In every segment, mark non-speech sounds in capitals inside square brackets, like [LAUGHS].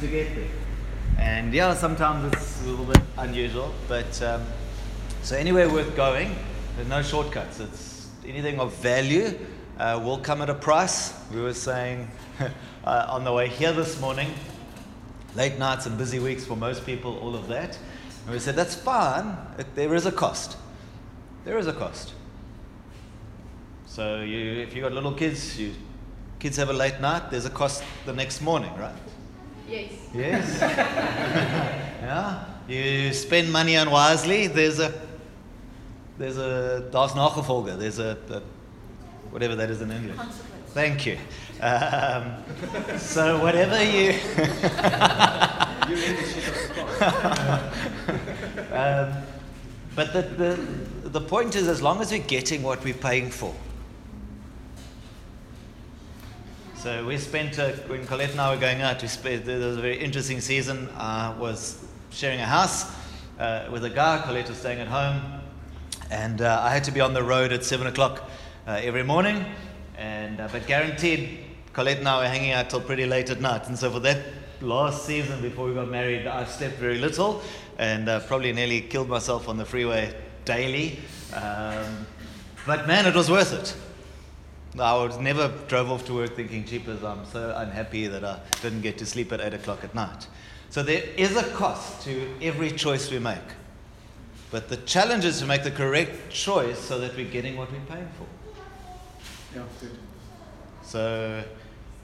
to get there. And yeah, sometimes it's a little bit unusual, but um, so anywhere worth going, there's no shortcuts. It's anything of value uh, will come at a price. We were saying [LAUGHS] uh, on the way here this morning, late nights and busy weeks for most people, all of that. And we said that's fine. It, there is a cost. There is a cost. So you, if you've got little kids, you, kids have a late night, there's a cost the next morning, right? Yes. Yes. [LAUGHS] yeah. You spend money unwisely, there's a there's a daar's nagevolge, there's a, a whatever that is in English. Consequence. Thank you. Um, so whatever you [LAUGHS] [LAUGHS] um, but the, the, the point is, as long as we're getting what we're paying for. So we spent, uh, when Colette and I were going out, we spent, there was a very interesting season. I was sharing a house uh, with a guy, Colette was staying at home, and uh, I had to be on the road at 7 o'clock uh, every morning. And, uh, but guaranteed, Colette and I were hanging out till pretty late at night. And so for that last season before we got married, I slept very little and uh, probably nearly killed myself on the freeway daily. Um, but man, it was worth it. I was never drove off to work thinking, cheapers, I'm so unhappy that I didn't get to sleep at 8 o'clock at night. So there is a cost to every choice we make. But the challenge is to make the correct choice so that we're getting what we're paying for. Yeah, good. So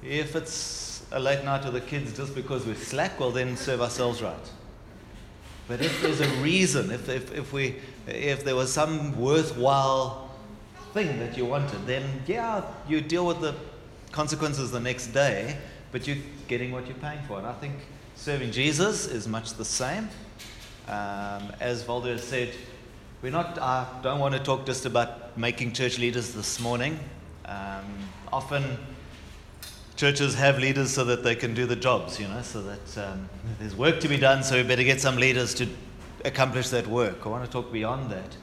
if it's a late night with the kids just because we're slack, well then serve ourselves right. But if there's a reason, if, if, if, we, if there was some worthwhile thing that you wanted, then yeah, you deal with the consequences the next day, but you're getting what you're paying for. And I think serving Jesus is much the same. Um, as Valdo has said, we're not, I don't want to talk just about making church leaders this morning. Um, often churches have leaders so that they can do the jobs, you know, so that um, there's work to be done, so we better get some leaders to accomplish that work. I want to talk beyond that.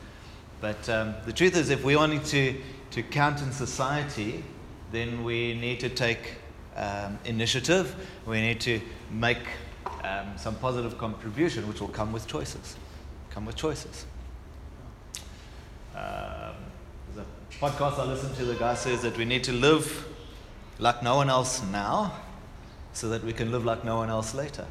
But um, the truth is, if we wanted to, to count in society, then we need to take um, initiative, we need to make um, some positive contribution, which will come with choices. Come with choices. Um, there's a podcast I listened to, the guy says that we need to live like no one else now so that we can live like no one else later.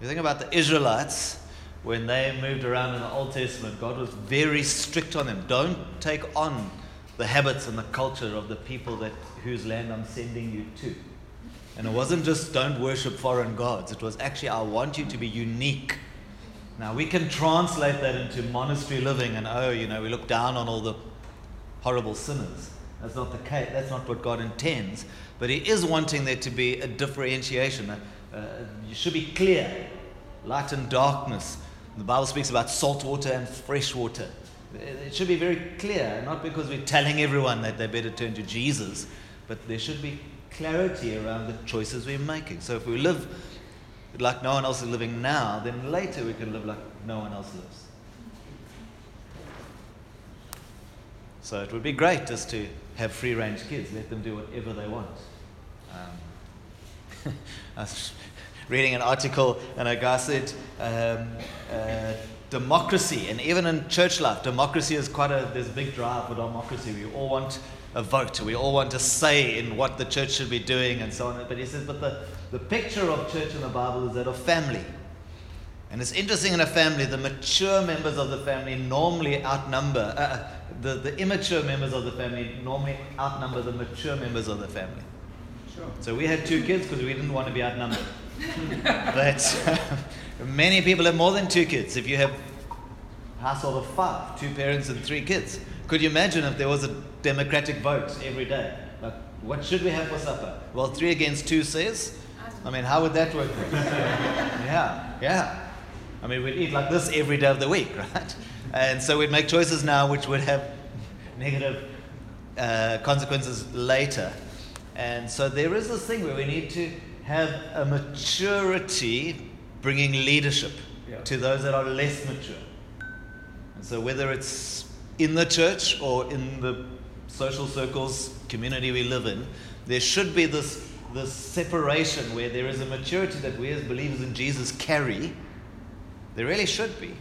You think about the Israelites when they moved around in the Old Testament, God was very strict on them. Don't take on the habits and the culture of the people that whose land I'm sending you to. And it wasn't just don't worship foreign gods. It was actually I want you to be unique. Now we can translate that into monastery living and oh, you know, we look down on all the horrible sinners. That's not the case. That's not what God intends. But He is wanting there to be a differentiation. Uh, you should be clear, light and darkness. The Bible speaks about salt water and fresh water. It should be very clear, not because we're telling everyone that they better turn to Jesus, but there should be clarity around the choices we're making. So if we live like no one else is living now, then later we can live like no one else lives. So it would be great just to have free range kids, let them do whatever they want. Um, [LAUGHS] I reading an article, and a guy said, um, uh, democracy, and even in church life, democracy is quite a, there's a big drive for democracy. We all want a vote, we all want a say in what the church should be doing, and so on. But he says, but the, the picture of church in the Bible is that of family. And it's interesting in a family, the mature members of the family normally outnumber, uh, the, the immature members of the family normally outnumber the mature members of the family. Sure. So we had two kids because we didn't want to be outnumbered. [LAUGHS] but many people have more than two kids. If you have a household of five, two parents and three kids, could you imagine if there was a democratic vote every day? Like, what should we have for supper? Well, three against two says. I mean, how would that work? [LAUGHS] yeah, yeah. I mean, we'd eat like this every day of the week, [LAUGHS] right? And so we'd make choices now which would have negative uh, consequences later. And so there is this thing where we need to have a maturity bringing leadership Yeah. to those that are less mature. And so whether it's in the church or in the social circles, community we live in, there should be this this separation where there is a maturity that we as believers in Jesus carry, there really should be,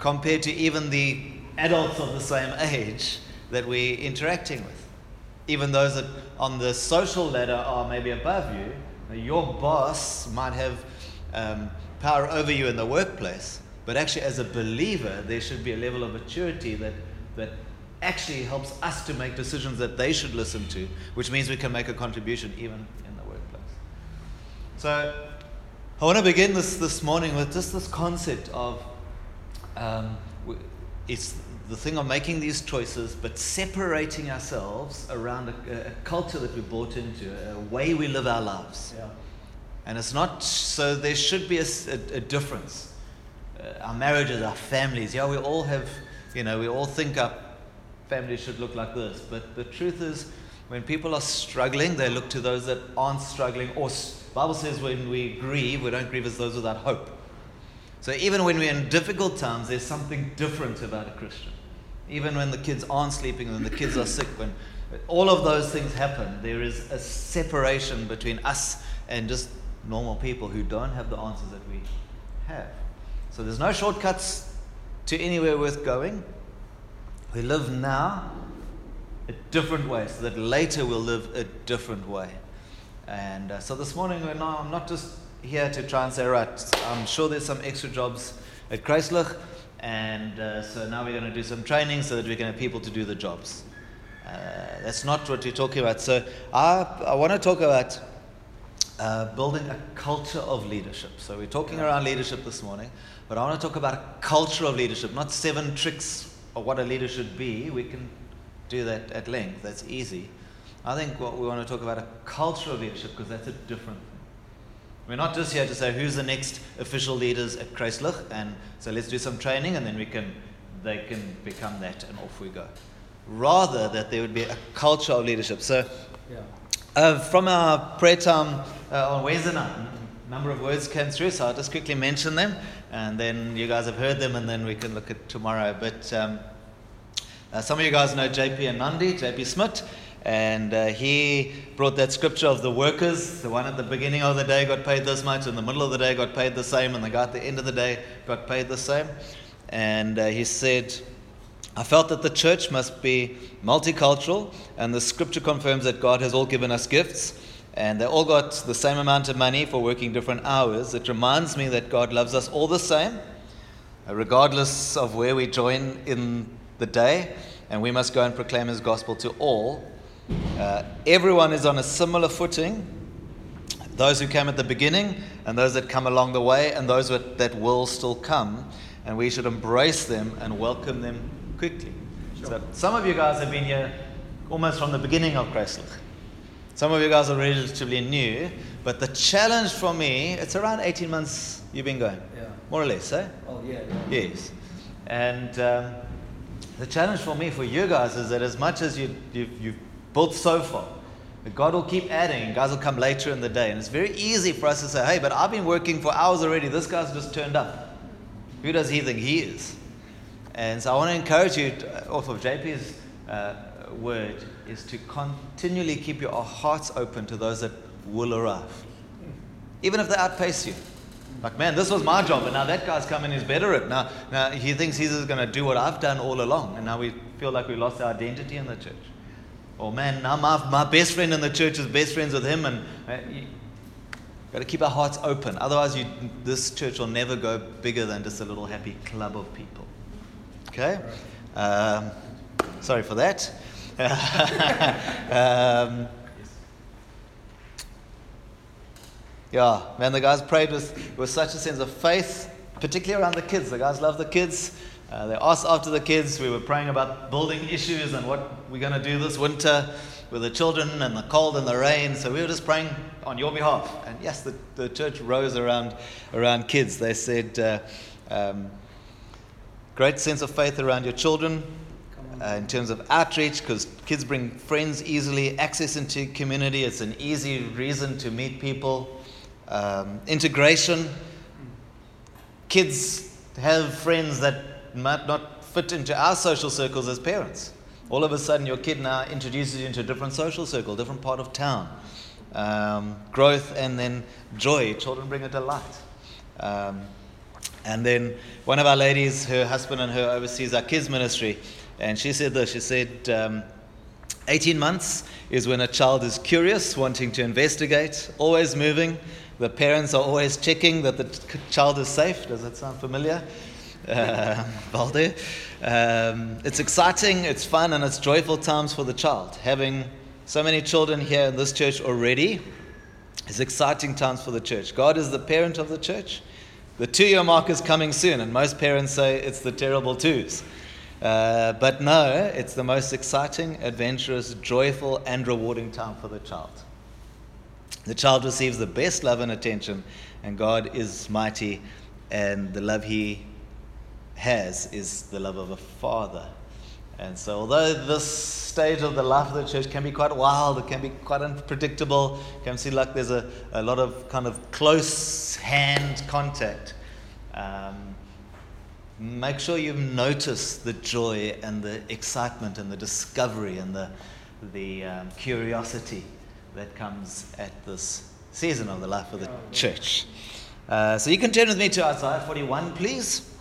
compared to even the adults of the same age that we're interacting with. Even those that on the social ladder are maybe above you, your boss might have um, power over you in the workplace, but actually, as a believer, there should be a level of maturity that, that actually helps us to make decisions that they should listen to, which means we can make a contribution even in the workplace. So, I want to begin this this morning with just this concept of um, it's the thing of making these choices, but separating ourselves around a, a culture that we bought into, a way we live our lives. Yeah. And it's not so there should be a, a, a difference. Uh, our marriages, our families, yeah, we all have, you know, we all think our families should look like this. But the truth is, when people are struggling, they look to those that aren't struggling. Or Bible says when we grieve, we don't grieve as those without hope. So even when we're in difficult times, there's something different about a Christian. Even when the kids aren't sleeping, when the kids are sick, when all of those things happen, there is a separation between us and just normal people who don't have the answers that we have. So there's no shortcuts to anywhere worth going. We live now a different way so that later we'll live a different way. And uh, so this morning, we're not, I'm not just here to try and say, right, I'm sure there's some extra jobs at Chrysler, and uh, so now we're going to do some training so that we can have people to do the jobs. Uh, that's not what we're talking about. So I, I want to talk about uh, building a culture of leadership. So we're talking around leadership this morning, but I want to talk about a culture of leadership, not seven tricks of what a leader should be. We can do that at length. That's easy. I think what we want to talk about a culture of leadership because that's a different. We're not just here to say who's the next official leaders at Kreislich, and so let's do some training, and then we can, they can become that, and off we go. Rather, that there would be a culture of leadership. So, Yeah. uh, from our prayer time uh, on Wednesday night, a number of words came through, so I'll just quickly mention them, and then you guys have heard them, and then we can look at tomorrow. But um, uh, some of you guys know JP and Nandi, JP Smith, and uh, he brought that scripture of the workers. The one at the beginning of the day got paid this much, in the middle of the day got paid the same, and the guy at the end of the day got paid the same. And uh, he said, I felt that the church must be multicultural, and the scripture confirms that God has all given us gifts, and they all got the same amount of money for working different hours. It reminds me that God loves us all the same, regardless of where we join in the day, and we must go and proclaim His gospel to all. Uh, everyone is on a similar footing. Those who came at the beginning, and those that come along the way, and those that, that will still come, and we should embrace them and welcome them quickly. So some of you guys have been here almost from the beginning of Chrysler. Some of you guys are relatively new, but the challenge for me, it's around 18 months you've been going, Yeah. more or less, eh? Oh, yeah. yeah. Yes. And um, the challenge for me, for you guys, is that as much as you, you've, you've built so far, But God will keep adding, and guys will come later in the day. And it's very easy for us to say, hey, but I've been working for hours already. This guy's just turned up. Who does he think he is? And so I want to encourage you, to, off of JP's uh, word, is to continually keep your hearts open to those that will arrive, even if they outpace you. Like, man, this was my job, and now that guy's coming, he's better at it. Now, now he thinks he's going to do what I've done all along, and now we feel like we lost our identity in the church. Or, man, now my, my best friend in the church is best friends with him, and uh, you got to keep our hearts open. Otherwise, you, this church will never go bigger than just a little happy club of people. Okay? Um, sorry for that. [LAUGHS] um, yeah, man, the guys prayed with, with such a sense of faith, particularly around the kids. The guys love the kids. Uh, they asked after the kids. We were praying about building issues and what we're going to do this winter with the children and the cold and the rain. So we were just praying on your behalf. And yes, the, the church rose around, around kids. They said, uh, um, great sense of faith around your children uh, in terms of outreach because kids bring friends easily, access into community. It's an easy reason to meet people. Um, integration. Kids have friends that might not fit into our social circles as parents. All of a sudden, your kid now introduces you into a different social circle, different part of town. um, growth, and then joy. Children bring a delight. Um, and then one of our ladies, her husband and her oversees our kids ministry, and she said this. She said, um, 18 months is when a child is curious, wanting to investigate, always moving. The parents are always checking that the child is safe. Does that sound familiar? [LAUGHS] Uh, Valde. Um, it's exciting, it's fun, and it's joyful times for the child. Having so many children here in this church already is exciting times for the church. God is the parent of the church. The two year mark is coming soon, and most parents say it's the terrible twos. Uh, but no, it's the most exciting, adventurous, joyful, and rewarding time for the child. The child receives the best love and attention, and God is mighty, and the love he has is the love of a father. And so, although this stage of the life of the church can be quite wild, it can be quite unpredictable, it can seem like there's a, a lot of kind of close hand contact. Um, make sure you notice the joy and the excitement and the discovery and the, the um, curiosity that comes at this season of the life of the church. Uh, so you can turn with me to Isaiah 41, please.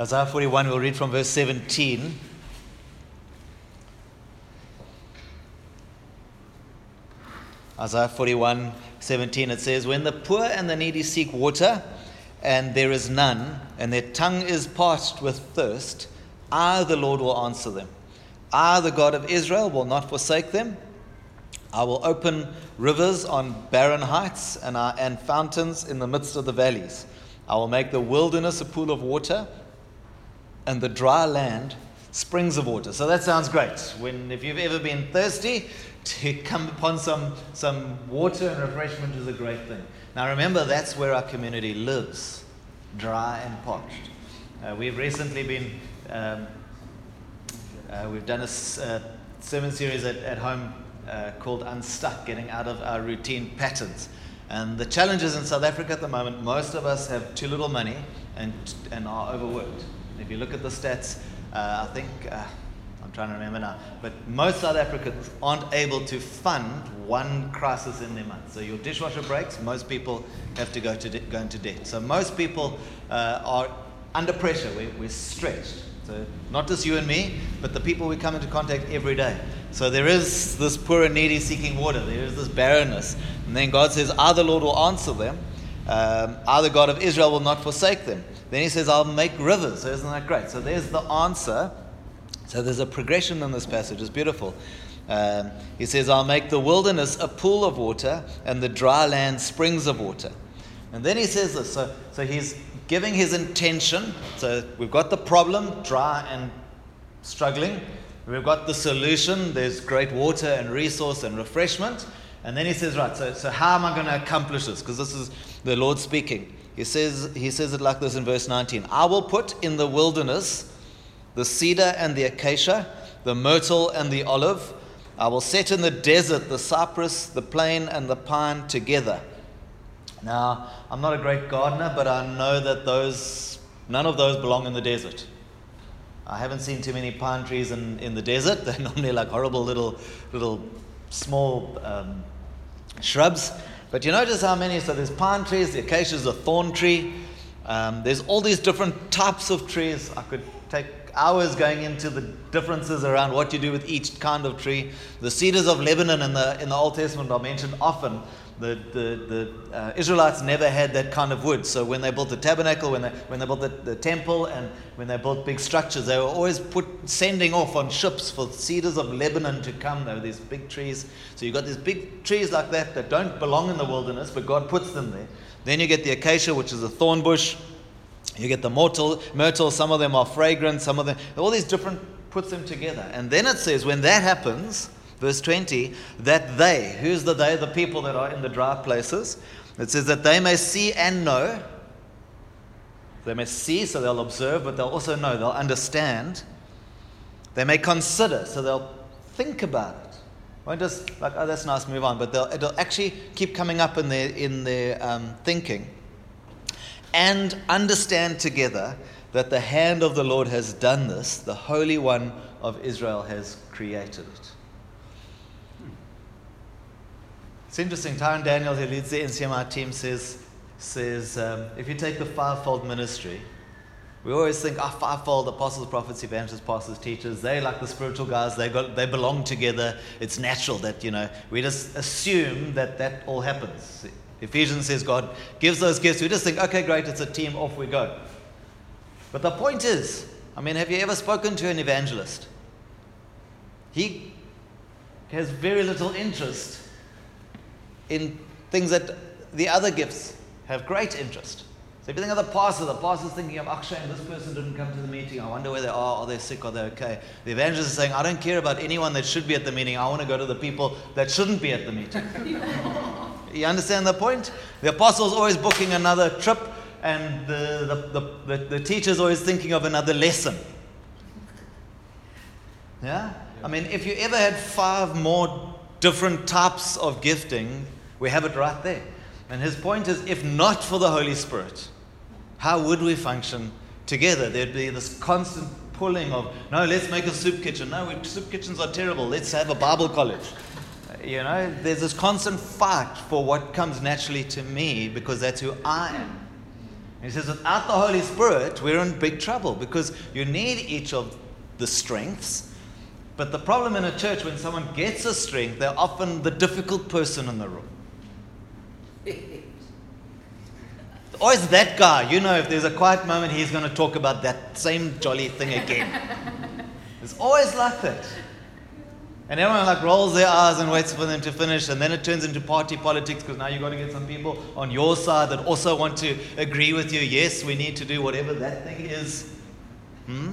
Isaiah 41, we'll read from verse 17. Isaiah 41, 17, it says, When the poor and the needy seek water, and there is none, and their tongue is parched with thirst, I, the Lord, will answer them. I, the God of Israel, will not forsake them. I will open rivers on barren heights and, uh, and fountains in the midst of the valleys. I will make the wilderness a pool of water and the dry land springs of water. So that sounds great. When if you've ever been thirsty, to [LAUGHS] come upon some, some water and refreshment is a great thing. Now remember, that's where our community lives, dry and parched. Uh, we've recently been, um, uh, we've done a uh, sermon series at, at home uh, called Unstuck, getting out of our routine patterns. And the challenges in South Africa at the moment, most of us have too little money and, and are overworked. If you look at the stats, uh, I think, uh, I'm trying to remember now, but most South Africans aren't able to fund one crisis in their month. So your dishwasher breaks, most people have to go, to de- go into debt. So most people uh, are under pressure, we're, we're stretched. So not just you and me, but the people we come into contact every day. So there is this poor and needy seeking water. There is this barrenness. And then God says, I, the Lord, will answer them. Um, the God of Israel, will not forsake them. Then he says, I'll make rivers. So isn't that great? So there's the answer. So there's a progression in this passage. It's beautiful. Um, he says, I'll make the wilderness a pool of water and the dry land springs of water. And then he says this. So, so he's giving his intention. So we've got the problem, dry and struggling. We've got the solution. There's great water and resource and refreshment. And then he says, right, so, so how am I going to accomplish this? Because this is the Lord speaking. He says, he says it like this in verse 19 I will put in the wilderness the cedar and the acacia, the myrtle and the olive. I will set in the desert the cypress, the plane, and the pine together. Now, I'm not a great gardener, but I know that those, none of those belong in the desert. I haven't seen too many pine trees in, in the desert. [LAUGHS] They're normally like horrible little, little small um, shrubs. But you notice how many? So there's pine trees, the acacia is a thorn tree. Um, there's all these different types of trees. I could take hours going into the differences around what you do with each kind of tree. The cedars of Lebanon in the, in the Old Testament are mentioned often the, the, the uh, Israelites never had that kind of wood. So when they built the tabernacle, when they, when they built the, the temple, and when they built big structures, they were always put sending off on ships for cedars of Lebanon to come. There were these big trees. So you've got these big trees like that that don't belong in the wilderness, but God puts them there. Then you get the acacia, which is a thorn bush. You get the myrtle, myrtle. Some of them are fragrant. Some of them, all these different puts them together. And then it says, when that happens, Verse 20, that they, who's the they? The people that are in the dry places. It says that they may see and know. They may see, so they'll observe, but they'll also know, they'll understand. They may consider, so they'll think about it. Won't just like, oh, that's nice, move on. But they'll, it'll actually keep coming up in their, in their um, thinking. And understand together that the hand of the Lord has done this, the Holy One of Israel has created it. It's interesting. Tyrone Daniel, who leads the NCMI team, says, says um, if you take the fivefold ministry, we always think, ah, fivefold apostles, prophets, evangelists, pastors, teachers, they like the spiritual guys, they, got, they belong together. It's natural that, you know, we just assume that that all happens. Ephesians says God gives those gifts. We just think, okay, great, it's a team, off we go. But the point is, I mean, have you ever spoken to an evangelist? He has very little interest in things that the other gifts have great interest. So if you think of the pastor, the pastor's thinking of, oh, shame, this person didn't come to the meeting. I wonder where they are. Are they sick? Are they okay? The evangelist is saying, I don't care about anyone that should be at the meeting. I want to go to the people that shouldn't be at the meeting. [LAUGHS] you understand the point? The apostle's always booking another trip, and the, the, the, the, the teacher's always thinking of another lesson. Yeah? I mean, if you ever had five more different types of gifting, we have it right there. And his point is if not for the Holy Spirit, how would we function together? There'd be this constant pulling of, no, let's make a soup kitchen. No, soup kitchens are terrible. Let's have a Bible college. You know, there's this constant fight for what comes naturally to me because that's who I am. He says, without the Holy Spirit, we're in big trouble because you need each of the strengths. But the problem in a church, when someone gets a strength, they're often the difficult person in the room. [LAUGHS] Always that guy, you know, if there's a quiet moment, he's going to talk about that same jolly thing again. [LAUGHS] it's always like that. And everyone like rolls their eyes and waits for them to finish, and then it turns into party politics because now you've got to get some people on your side that also want to agree with you. Yes, we need to do whatever that thing is. Hmm?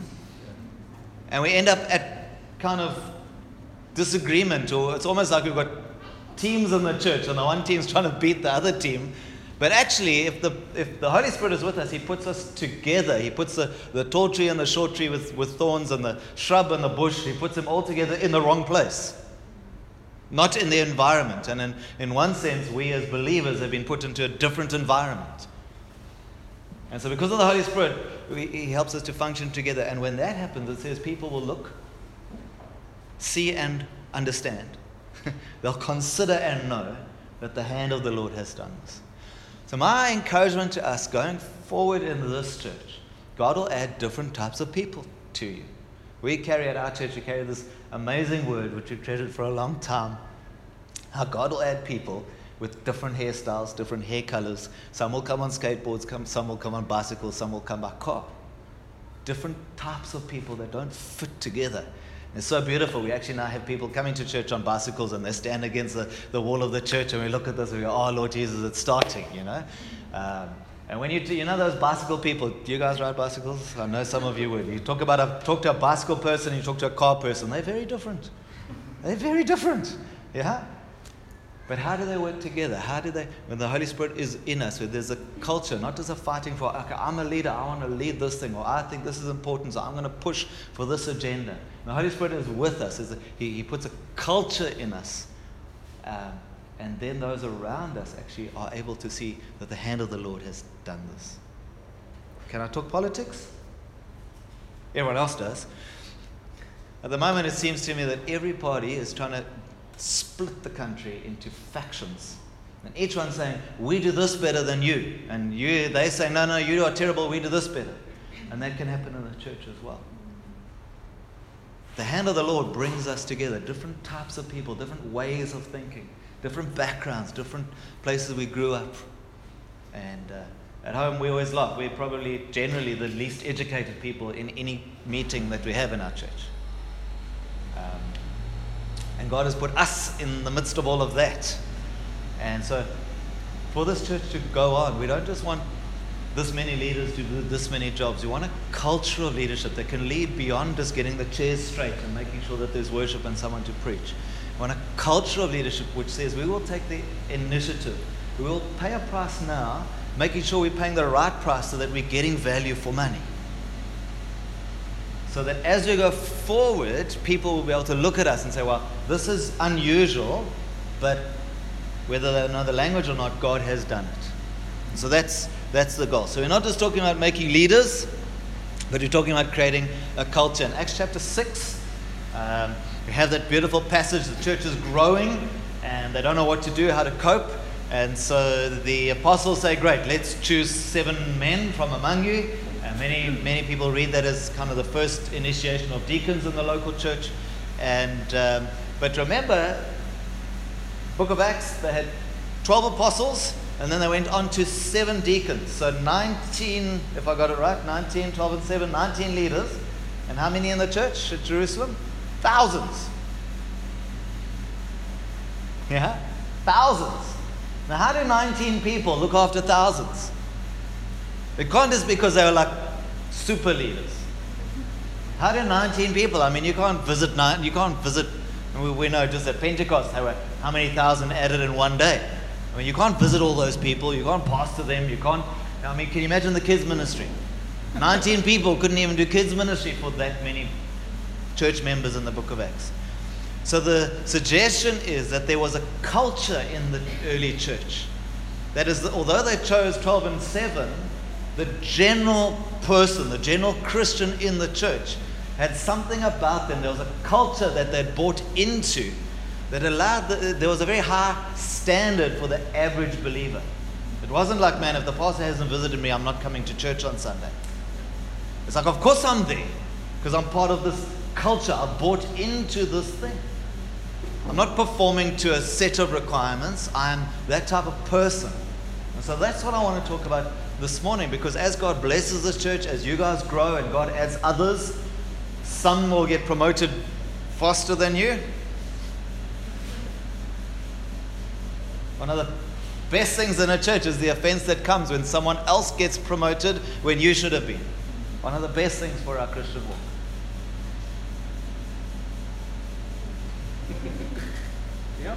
And we end up at kind of disagreement, or it's almost like we've got teams in the church, and the one team's trying to beat the other team. But actually, if the, if the Holy Spirit is with us, He puts us together. He puts the, the tall tree and the short tree with, with thorns and the shrub and the bush, He puts them all together in the wrong place, not in the environment. And in, in one sense, we as believers have been put into a different environment. And so, because of the Holy Spirit, we, He helps us to function together. And when that happens, it says people will look, see, and understand. [LAUGHS] They'll consider and know that the hand of the Lord has done this. So, my encouragement to us going forward in this church, God will add different types of people to you. We carry at our church, we carry this amazing word which we've treasured for a long time. How God will add people with different hairstyles, different hair colors. Some will come on skateboards, come, some will come on bicycles, some will come by car. Different types of people that don't fit together. It's so beautiful. We actually now have people coming to church on bicycles and they stand against the, the wall of the church and we look at this and we go, oh, Lord Jesus, it's starting, you know? Um, and when you, do, you know those bicycle people, do you guys ride bicycles? I know some of you would. You talk, about a, talk to a bicycle person, you talk to a car person, they're very different. They're very different, yeah? But how do they work together? How do they, when the Holy Spirit is in us, where there's a culture, not just a fighting for, okay, I'm a leader, I want to lead this thing, or I think this is important, so I'm going to push for this agenda. The Holy Spirit is with us. He, he puts a culture in us. Um, and then those around us actually are able to see that the hand of the Lord has done this. Can I talk politics? Everyone else does. At the moment, it seems to me that every party is trying to split the country into factions. And each one saying, we do this better than you. And you, they say, no, no, you are terrible, we do this better. And that can happen in the church as well. The hand of the Lord brings us together, different types of people, different ways of thinking, different backgrounds, different places we grew up. And uh, at home, we always laugh. We're probably generally the least educated people in any meeting that we have in our church. Um, and God has put us in the midst of all of that. And so, for this church to go on, we don't just want this many leaders to do this many jobs. You want a culture of leadership that can lead beyond just getting the chairs straight and making sure that there's worship and someone to preach. We want a culture of leadership which says we will take the initiative. We will pay a price now, making sure we're paying the right price so that we're getting value for money. so that as we go forward, people will be able to look at us and say, well, this is unusual, but whether they know the language or not, God has done it. So that's, that's the goal. So we're not just talking about making leaders, but we're talking about creating a culture. In Acts chapter 6, um, we have that beautiful passage the church is growing and they don't know what to do, how to cope. And so the apostles say, Great, let's choose seven men from among you. And many, many people read that as kind of the first initiation of deacons in the local church. And, um, but remember, book of Acts, they had 12 apostles, and then they went on to seven deacons. So 19, if I got it right, 19, 12, and 7, 19 leaders. And how many in the church at Jerusalem? Thousands. Yeah? Thousands. Now, how do 19 people look after thousands? It can't just because they were like super leaders. How do 19 people? I mean, you can't visit nine, you can't visit. We, we know just at Pentecost how, how many thousand added in one day. I mean, you can't visit all those people. You can't pastor them. You can't. I mean, can you imagine the kids ministry? 19 people couldn't even do kids ministry for that many church members in the book of Acts. So the suggestion is that there was a culture in the early church. That is, although they chose 12 and 7, the general person, the general Christian in the church, had something about them. There was a culture that they'd bought into that allowed, the, there was a very high standard for the average believer. It wasn't like, man, if the pastor hasn't visited me, I'm not coming to church on Sunday. It's like, of course I'm there because I'm part of this culture. I've bought into this thing. I'm not performing to a set of requirements. I'm that type of person. And so that's what I want to talk about this morning because as God blesses this church, as you guys grow and God adds others, some will get promoted faster than you. One of the best things in a church is the offense that comes when someone else gets promoted when you should have been. One of the best things for our Christian walk. [LAUGHS] yeah.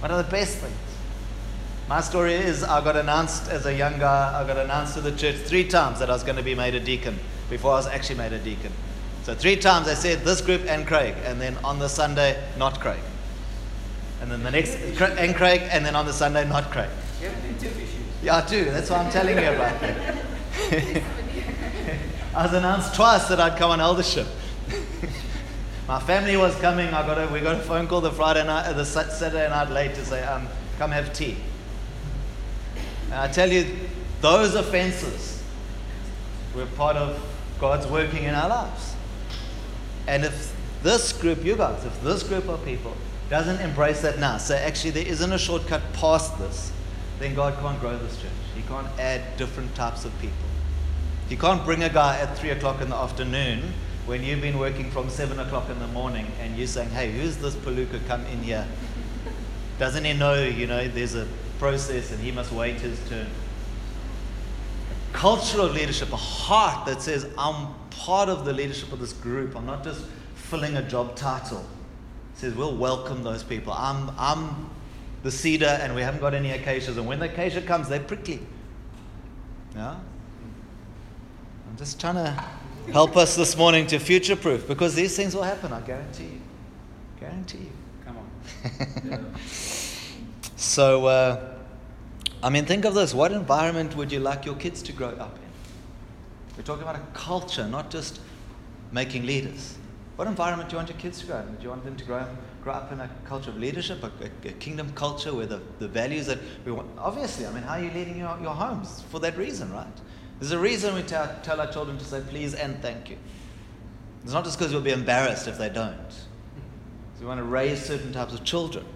One of the best things. My story is I got announced as a young guy, I got announced to the church three times that I was going to be made a deacon before I was actually made a deacon. So three times I said this group and Craig, and then on the Sunday, not Craig. And then the next, and Craig, and then on the Sunday, not Craig. Yeah, I do. That's what I'm telling you about. That. I was announced twice that I'd come on eldership. My family was coming. I got a, we got a phone call the Friday night, uh, the Saturday night late to say, um, come have tea. And I tell you, those offenses were part of God's working in our lives. And if this group, you guys, if this group of people doesn't embrace that now, so actually, there isn't a shortcut past this, then God can't grow this church. He can't add different types of people. He can't bring a guy at 3 o'clock in the afternoon when you've been working from 7 o'clock in the morning and you're saying, hey, who's this Paluka come in here? Doesn't he know, you know, there's a process and he must wait his turn? Of leadership, a heart that says, I'm part of the leadership of this group. I'm not just filling a job title. Says, we'll welcome those people. I'm, I'm the cedar and we haven't got any acacias. And when the acacia comes, they're prickly. Yeah? I'm just trying to help us this morning to future proof because these things will happen, I guarantee you. Guarantee you. Come on. [LAUGHS] So, uh, I mean, think of this. What environment would you like your kids to grow up in? We're talking about a culture, not just making leaders. What environment do you want your kids to grow in? Do you want them to grow, grow up in a culture of leadership, a, a, kingdom culture where the, the values that we want? Obviously, I mean, how are you leading your, your homes? For that reason, right? There's a reason we tell, tell our children to say please and thank you. It's not just because you'll be embarrassed if they don't. So we want to raise certain types of children.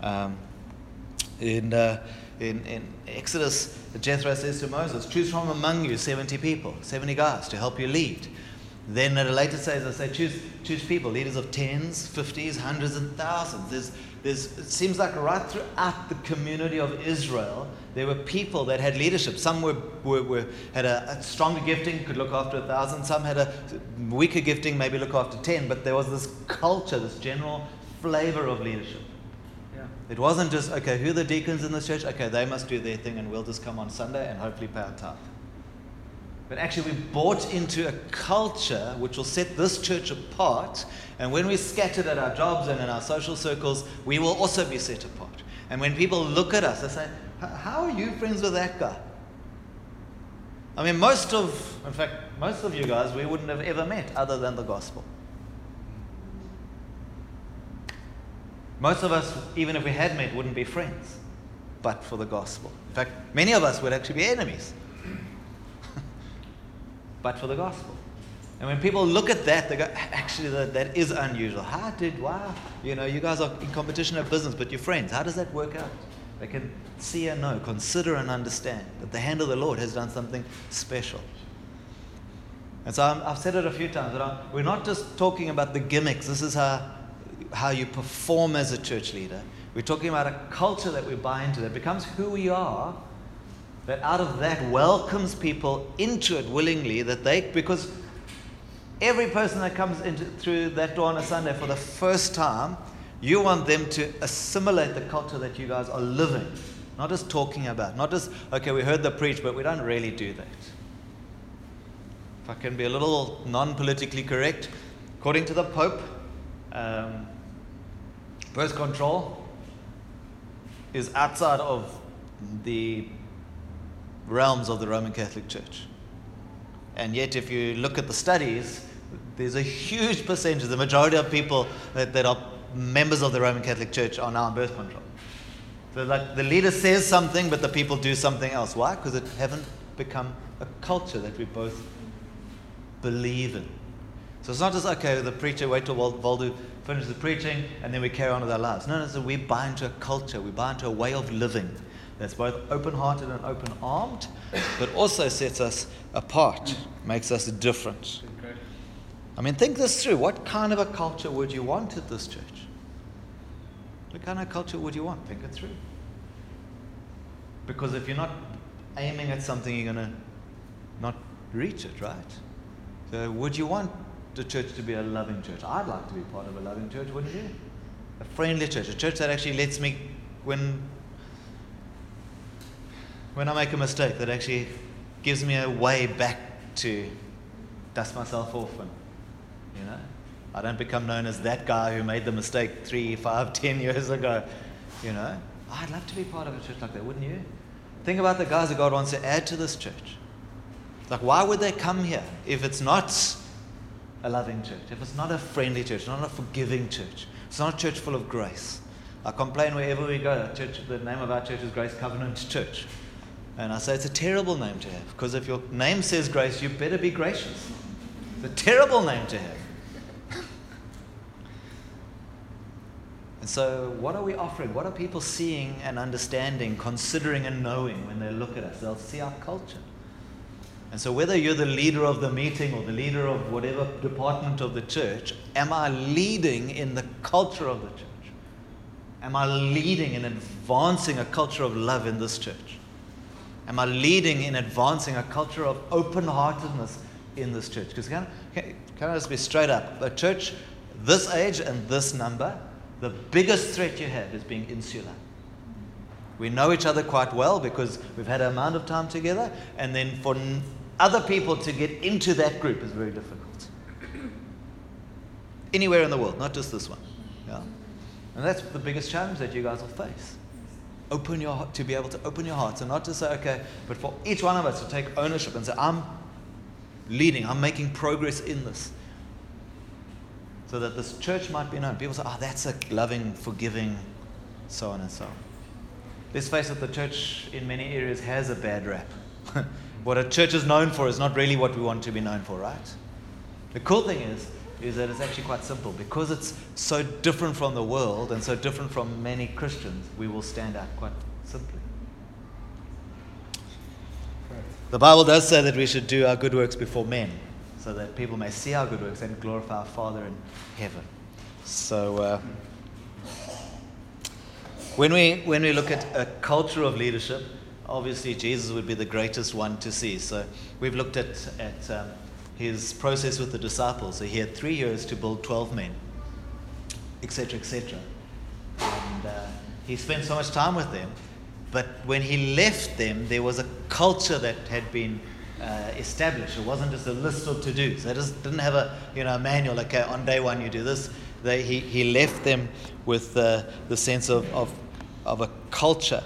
Um, in, uh, in, in Exodus, Jethro says to Moses, Choose from among you 70 people, 70 guys to help you lead. Then at a later stage, I say, choose, choose people, leaders of tens, fifties, hundreds, and thousands. There's, there's, it seems like right throughout the community of Israel, there were people that had leadership. Some were, were, were had a, a, stronger gifting, could look after a thousand. Some had a weaker gifting, maybe look after ten. But there was this culture, this general flavor of leadership. Yeah. It wasn't just, okay, who are the deacons in this church? Okay, they must do their thing and we'll just come on Sunday and hopefully pay our tithe. But actually, we bought into a culture which will set this church apart. And when we're scattered at our jobs and in our social circles, we will also be set apart. And when people look at us, they say, How are you friends with that guy? I mean, most of, in fact, most of you guys we wouldn't have ever met other than the gospel. Most of us, even if we had met, wouldn't be friends but for the gospel. In fact, many of us would actually be enemies but for the gospel. And when people look at that, they go, actually, that, that is unusual. How did, wow, you know, you guys are in competition of business, but you're friends. How does that work out? They can see and know, consider and understand that the hand of the Lord has done something special. And so i have said it a few times, but I'm, we're not just talking about the gimmicks. This is how, how you perform as a church leader. We're talking about a culture that we buy into that becomes who we are, that out of that welcomes people into it willingly, that they, because every person that comes into, through that door on a Sunday for the first time, you want them to assimilate the culture that you guys are living, not just talking about, not just, okay, we heard the preach, but we don't really do that. If I can be a little non politically correct, according to the Pope, um, birth control is outside of the realms of the Roman Catholic Church. And yet, if you look at the studies, there's a huge percentage, the majority of people that, that are members of the Roman Catholic Church are now on birth control. So, like, the leader says something, but the people do something else. Why? Because it haven't become a culture that we both believe in. So it's not just, okay, the preacher, wait till Waldo finishes the preaching, and then we carry on with our lives. No, no, so we buy into a culture, we buy into a way of living that's both open hearted and open armed, but also sets us apart, makes us different. I mean, think this through. What kind of a culture would you want at this church? What kind of culture would you want? Think it through. Because if you're not aiming at something, you're going to not reach it, right? So, would you want the church to be a loving church? I'd like to be part of a loving church, wouldn't you? A friendly church, a church that actually lets me, when, when I make a mistake, that actually gives me a way back to dust myself off and you know, I don't become known as that guy who made the mistake three, five, [LAUGHS] ten years ago. You know, I'd love to be part of a church like that, wouldn't you? Think about the guys that God wants to add to this church. Like, why would they come here if it's not a loving church, if it's not a friendly church, not a forgiving church, it's not a church full of grace? I complain wherever we go. Church, the name of our church is Grace Covenant Church. And I say it's a terrible name to have because if your name says grace, you better be gracious. It's a terrible name to have. And so, what are we offering? What are people seeing and understanding, considering and knowing when they look at us? They'll see our culture. And so, whether you're the leader of the meeting or the leader of whatever department of the church, am I leading in the culture of the church? Am I leading in advancing a culture of love in this church? Am I leading in advancing a culture of open heartedness in this church? Because can, can, can I just be straight up? A church this age and this number the biggest threat you have is being insular. We know each other quite well because we've had an amount of time together, and then for other people to get into that group is very difficult. Anywhere in the world, not just this one. Yeah? And that's the biggest challenge that you guys will face. Open your heart, to be able to open your hearts and not to say, okay, but for each one of us to take ownership and say, I'm leading, I'm making progress in this so that this church might be known. People say, oh, that's a loving, forgiving, so on and so on. Let's face it, the church in many areas has a bad rap. [LAUGHS] what a church is known for is not really what we want to be known for, right? The cool thing is, is that it's actually quite simple. Because it's so different from the world and so different from many Christians, we will stand out quite simply. The Bible does say that we should do our good works before men so that people may see our good works and glorify our Father in heaven. So, uh, when, we, when we look at a culture of leadership, obviously Jesus would be the greatest one to see. So, we've looked at, at um, his process with the disciples. So, he had three years to build 12 men, etc., etc. And uh, he spent so much time with them. But when he left them, there was a culture that had been uh, established. It wasn't just a list of to dos. They just didn't have a you know, manual, okay, on day one you do this. They, he, he left them with uh, the sense of, of, of a culture.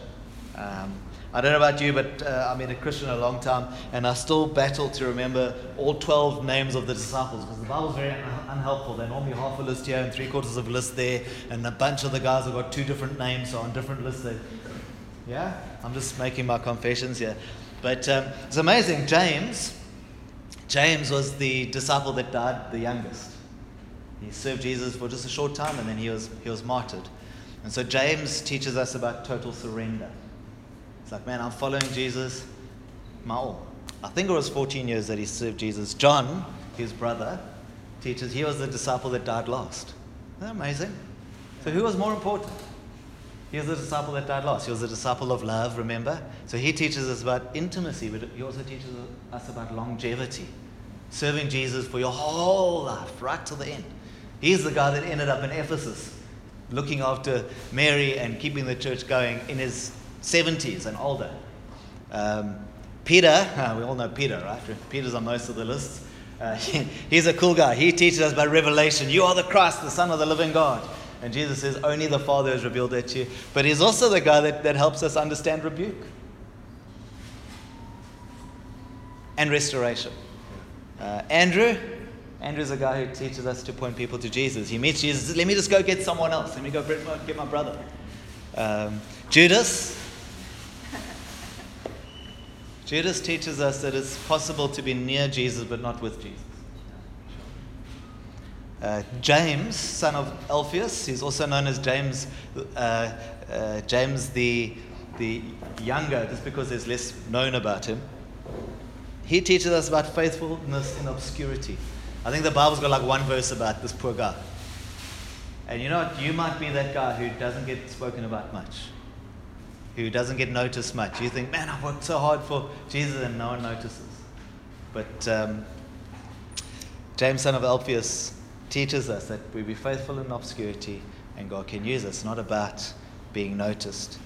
Um, I don't know about you, but uh, I've been a Christian a long time, and I still battle to remember all 12 names of the disciples because the Bible's very un- unhelpful. They're normally half a list here and three quarters of a list there, and a bunch of the guys have got two different names, so on different lists. They, yeah? I'm just making my confessions here. But um, it's amazing. James, James was the disciple that died the youngest. He served Jesus for just a short time, and then he was, he was martyred. And so James teaches us about total surrender. It's like, man, I'm following Jesus, all. I think it was 14 years that he served Jesus. John, his brother, teaches he was the disciple that died last. Isn't that amazing? So who was more important? He was the disciple that died last. He was the disciple of love, remember? So he teaches us about intimacy, but he also teaches us about longevity. Serving Jesus for your whole life, right to the end. He's the guy that ended up in Ephesus, looking after Mary and keeping the church going in his 70s and older. Um, Peter, [LAUGHS] we all know Peter, right? Peter's on most of the lists. Uh, he, [LAUGHS] he's a cool guy. He teaches us by revelation. You are the Christ, the Son of the living God. And Jesus says, Only the Father has revealed that to you. But he's also the guy that, that helps us understand rebuke and restoration. Uh, Andrew, Andrew's a guy who teaches us to point people to Jesus. He meets Jesus, let me just go get someone else. Let me go get my brother. Um, Judas, Judas teaches us that it's possible to be near Jesus but not with Jesus. Uh, James, son of Alphaeus, he's also known as James, uh, uh, James the, the younger, just because there's less known about him. He teaches us about faithfulness in obscurity. I think the Bible's got like one verse about this poor guy. And you know what? You might be that guy who doesn't get spoken about much, who doesn't get noticed much. You think, man, I've worked so hard for Jesus and no one notices. But um, James, son of Alphaeus, teaches us that we be faithful in obscurity and God can use us, not about being noticed.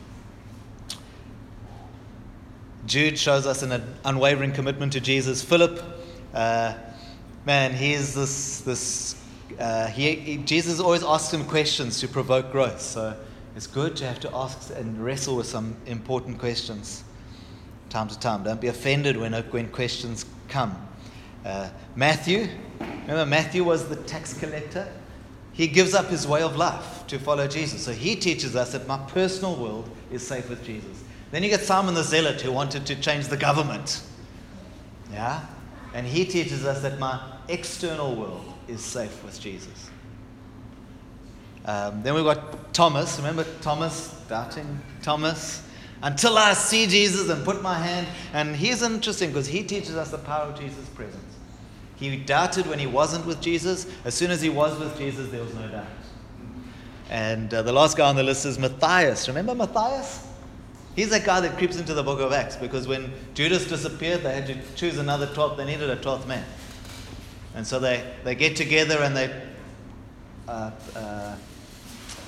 Jude shows us an unwavering commitment to Jesus. Philip, uh, man, he's this, this uh, he, he, Jesus always asks him questions to provoke growth. So it's good to have to ask and wrestle with some important questions time to time. Don't be offended when, when questions come. Uh, Matthew, remember Matthew was the tax collector? He gives up his way of life to follow Jesus. So he teaches us that my personal world is safe with Jesus. Then you get Simon the Zealot who wanted to change the government. Yeah? And he teaches us that my external world is safe with Jesus. Um, then we've got Thomas. Remember Thomas, doubting Thomas? Until I see Jesus and put my hand. And he's interesting because he teaches us the power of Jesus' presence. He doubted when he wasn't with Jesus. As soon as he was with Jesus, there was no doubt. And uh, the last guy on the list is Matthias. Remember Matthias? He's that guy that creeps into the book of Acts because when Judas disappeared, they had to choose another 12th. They needed a 12th man. And so they, they get together and they uh, uh,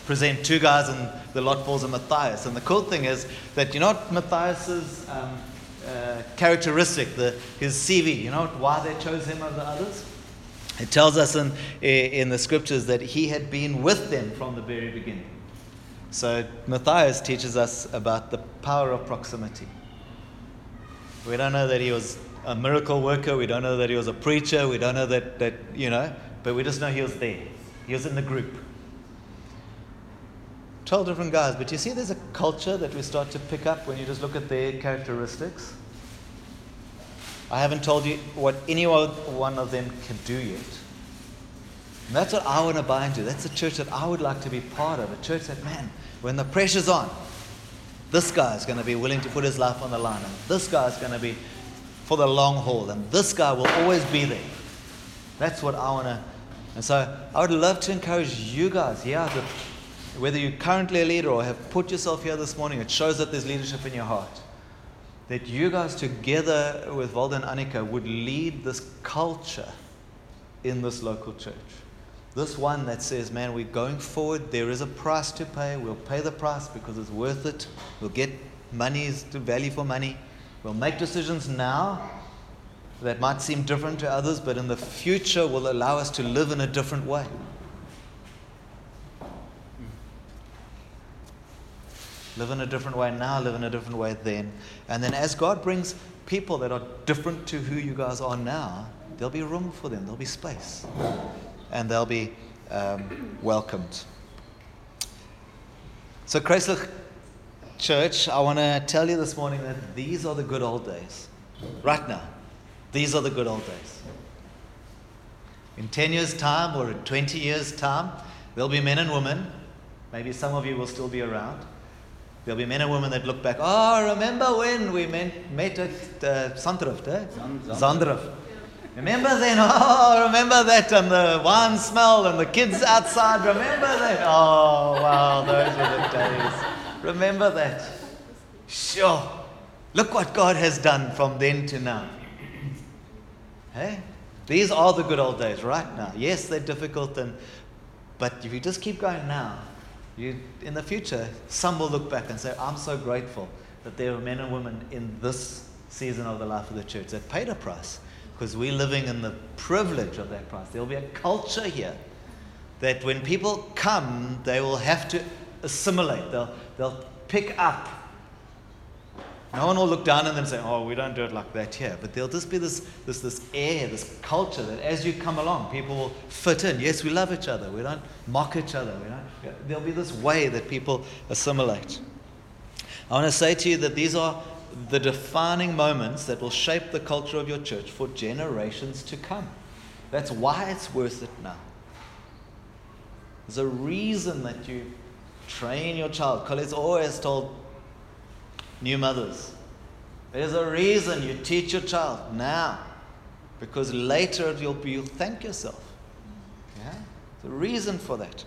present two guys, and the lot falls on Matthias. And the cool thing is that you know what Matthias's um, uh, characteristic, the, his CV, you know why they chose him over the others? It tells us in, in the scriptures that he had been with them from the very beginning. So Matthias teaches us about the power of proximity. We don't know that he was a miracle worker, we don't know that he was a preacher, we don't know that, that you know, but we just know he was there. He was in the group. 12 different guys, but you see there's a culture that we start to pick up when you just look at their characteristics. I haven't told you what any one of them can do yet. And that's what I want to buy into. That's a church that I would like to be part of. A church that, man, when the pressure's on, this guy is going to be willing to put his life on the line. And this guy is going to be for the long haul. And this guy will always be there. That's what I want to. And so I would love to encourage you guys yeah, whether you're currently a leader or have put yourself here this morning, it shows that there's leadership in your heart. That you guys, together with Valda and Annika, would lead this culture in this local church. This one that says, man, we're going forward. There is a price to pay. We'll pay the price because it's worth it. We'll get money to value for money. We'll make decisions now that might seem different to others, but in the future will allow us to live in a different way. Live in a different way now, live in a different way then. And then as God brings people that are different to who you guys are now, there'll be room for them, there'll be space, and they'll be um, welcomed. So, Chrysler Church, I want to tell you this morning that these are the good old days. Right now, these are the good old days. In 10 years' time or in 20 years' time, there'll be men and women. Maybe some of you will still be around There'll be men and women that look back. Oh, remember when we met, met at uh, Zandrift, eh? Zandrift. Remember then? Oh, remember that and the wine smell and the kids outside. Remember that? Oh, wow, those were the days. Remember that? Sure. Look what God has done from then to now. Hey? These are the good old days right now. Yes, they're difficult, and, but if you just keep going now, you, in the future, some will look back and say, I'm so grateful that there are men and women in this season of the life of the church that paid a price because we're living in the privilege of that price. There'll be a culture here that when people come, they will have to assimilate, they'll, they'll pick up no one will look down on them and say, oh, we don't do it like that here. But there'll just be this, this, this air, this culture that as you come along, people will fit in. Yes, we love each other. We don't mock each other. We don't, there'll be this way that people assimilate. I want to say to you that these are the defining moments that will shape the culture of your church for generations to come. That's why it's worth it now. There's a reason that you train your child. Colette's always told new mothers. There's a reason you teach your child now, because later you'll, you'll thank yourself. Yeah? There's a reason for that.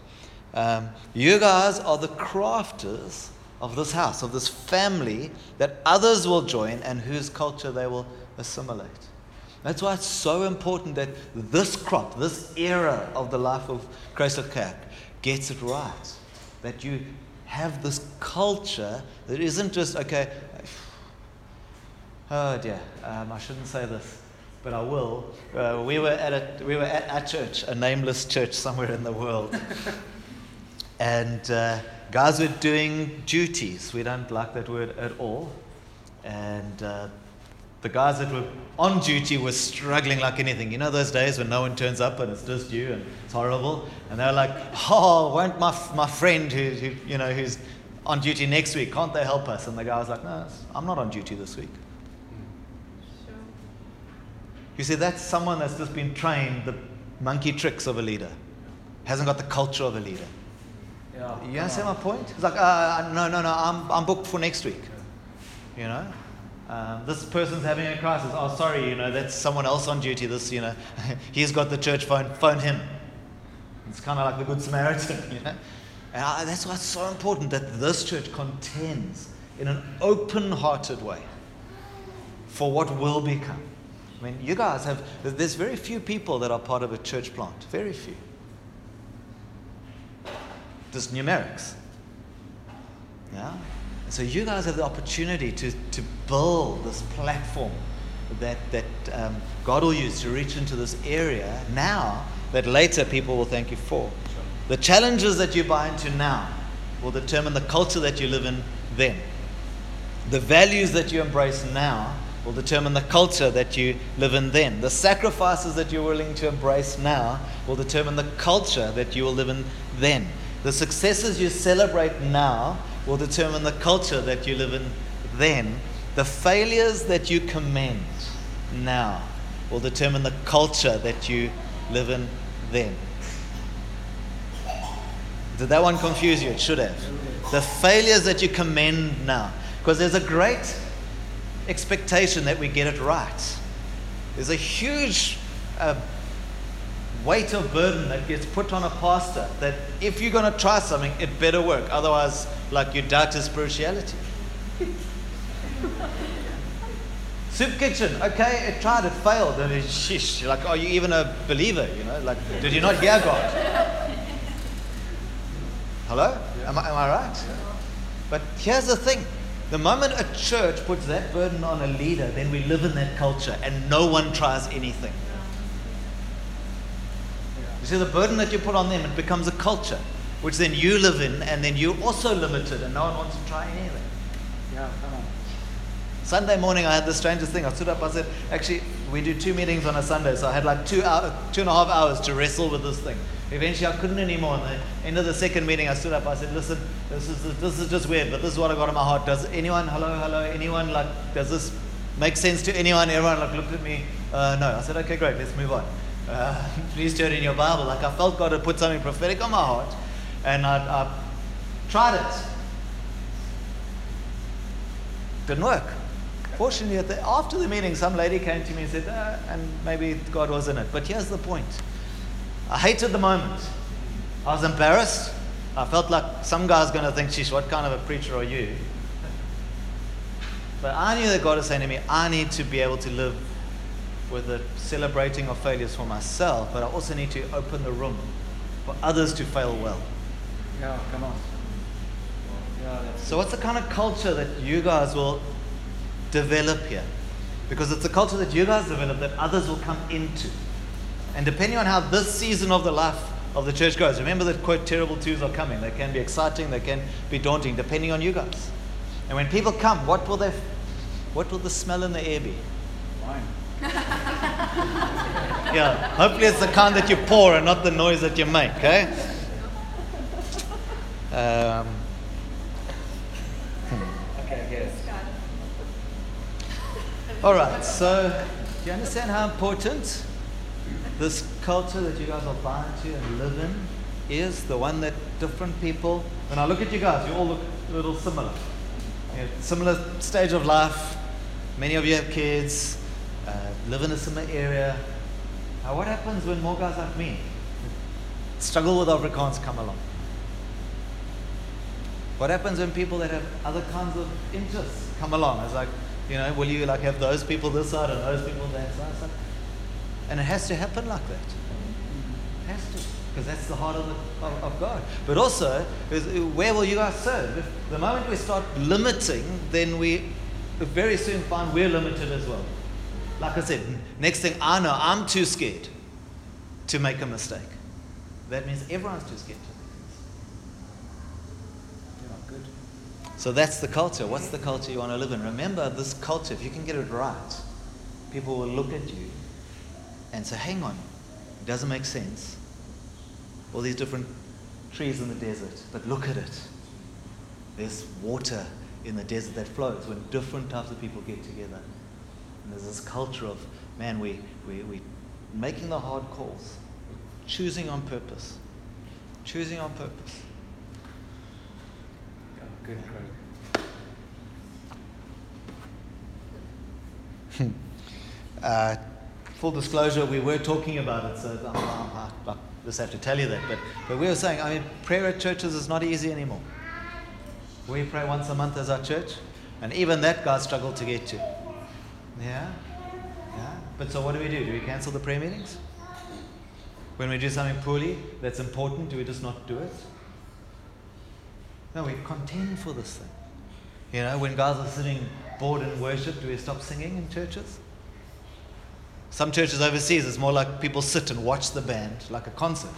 Um, you guys are the crafters of this house, of this family that others will join and whose culture they will assimilate. That's why it's so important that this crop, this era of the life of Chrysler Kerk, gets it right. That you have this culture that isn't just, okay, [SIGHS] oh dear, um, I shouldn't say this, but I will. Uh, we, were at a, we were at a church, a nameless church somewhere in the world. [LAUGHS] and uh, guys were doing duties. We don't like that word at all. And uh, the guys that were on duty were struggling like anything. You know those days when no one turns up and it's just you and it's horrible? And they're like, oh, won't my, my friend who, who, you know, who's on duty next week, can't they help us? And the guy was like, no, I'm not on duty this week. Sure. You see, that's someone that's just been trained the monkey tricks of a leader, hasn't got the culture of a leader. Yeah, you understand my point? It's like, uh, no, no, no, I'm, I'm booked for next week. You know? Um, this person's having a crisis. Oh, sorry, you know, that's someone else on duty. This, you know, [LAUGHS] he's got the church phone. Phone him. It's kind of like the Good Samaritan, [LAUGHS] you know. And I, that's why it's so important that this church contends in an open hearted way for what will become. I mean, you guys have, there's very few people that are part of a church plant. Very few. Just numerics. Yeah? And so you guys have the opportunity to, to build this platform that, that um, God will use to reach into this area now that later people will thank you for. The challenges that you buy into now will determine the culture that you live in then. The values that you embrace now will determine the culture that you live in then. The sacrifices that you're willing to embrace now will determine the culture that you will live in then. The successes you celebrate now will determine the culture that you live in then. The failures that you commend now will determine the culture that you live in then. Did that one confuse you? It should have. The failures that you commend now. Because there's a great expectation that we get it right. There's a huge uh, weight of burden that gets put on a pastor that if you're going to try something, it better work. Otherwise, like you doubt his spirituality. [LAUGHS] Soup kitchen, okay, it tried, it failed, and it's. Like, are you even a believer? You know, like, did you not hear God? Hello? Am I, am I right? But here's the thing The moment a church puts that burden on a leader, then we live in that culture and no one tries anything. See, the burden that you put on them, it becomes a culture, which then you live in, and then you're also limited, and no one wants to try anything. Yeah, come on. Sunday morning, I had the strangest thing. I stood up, I said, actually, we do two meetings on a Sunday, so I had like two, hour, two and a half hours to wrestle with this thing. Eventually, I couldn't anymore. And the end of the second meeting, I stood up, I said, listen, this is, this is just weird, but this is what I got in my heart. Does anyone, hello, hello, anyone, like, does this make sense to anyone? Everyone like looked at me, uh, no. I said, okay, great, let's move on. Uh, [LAUGHS] please turn in your Bible. Like, I felt God had put something prophetic on my heart, and I, I tried it. Didn't work. Fortunately, at the, after the meeting, some lady came to me and said, uh, and maybe God was in it. But here's the point I hated the moment. I was embarrassed. I felt like some guy's going to think, sheesh, what kind of a preacher are you? But I knew that God was saying to me, I need to be able to live with the celebrating of failures for myself, but I also need to open the room for others to fail well. Yeah, come on. Yeah, So, what's the kind of culture that you guys will develop here? Because it's a culture that you guys develop that others will come into. And depending on how this season of the life of the church goes, remember that quote, terrible twos are coming. They can be exciting, they can be daunting, depending on you guys. And when people come, what will they, what will the smell in the air be? wine. Yeah, hopefully it's the kind that you pour and not the noise that you make, okay? Um, Okay, yes. All right, so do you understand how important this culture that you guys are bound to and live in is? The one that different people, when I look at you guys, you all look a little similar. Similar stage of life, many of you have kids, live in a similar area. Now, what happens when more guys like me struggle with Afrikaans come along? What happens when people that have other kinds of interests come along? It's like, you know, will you like have those people this side and those people that side? And it has to happen like that. It has to, because that's the heart of, the, of, of God. But also, is where will you guys serve? If the moment we start limiting, then we very soon find we're limited as well. Like I said, next thing I know, I'm too scared to make a mistake. That means everyone's too scared to. make a mistake. Yeah, good. So that's the culture. What's the culture you want to live in? Remember, this culture, if you can get it right, people will look at you and say, hang on, it doesn't make sense. All these different trees in the desert, but look at it. There's water in the desert that flows when different types of people get together. And there's this culture of, man, we, we, we making the hard calls, choosing on purpose. Choosing on purpose. Yeah, good, Craig. [LAUGHS] Uh, full disclosure, we were talking about it, so I'm, I'm, I just have to tell you that. But, but we were saying, I mean, prayer at churches is not easy anymore. We pray once a month as our church, and even that God struggled to get to. Yeah? Yeah? But so what do we do? Do we cancel the prayer meetings? When we do something poorly that's important, do we just not do it? No, we contend for this thing. You know, when guys are sitting bored in worship, do we stop singing in churches? Some churches overseas, it's more like people sit and watch the band, like a concert,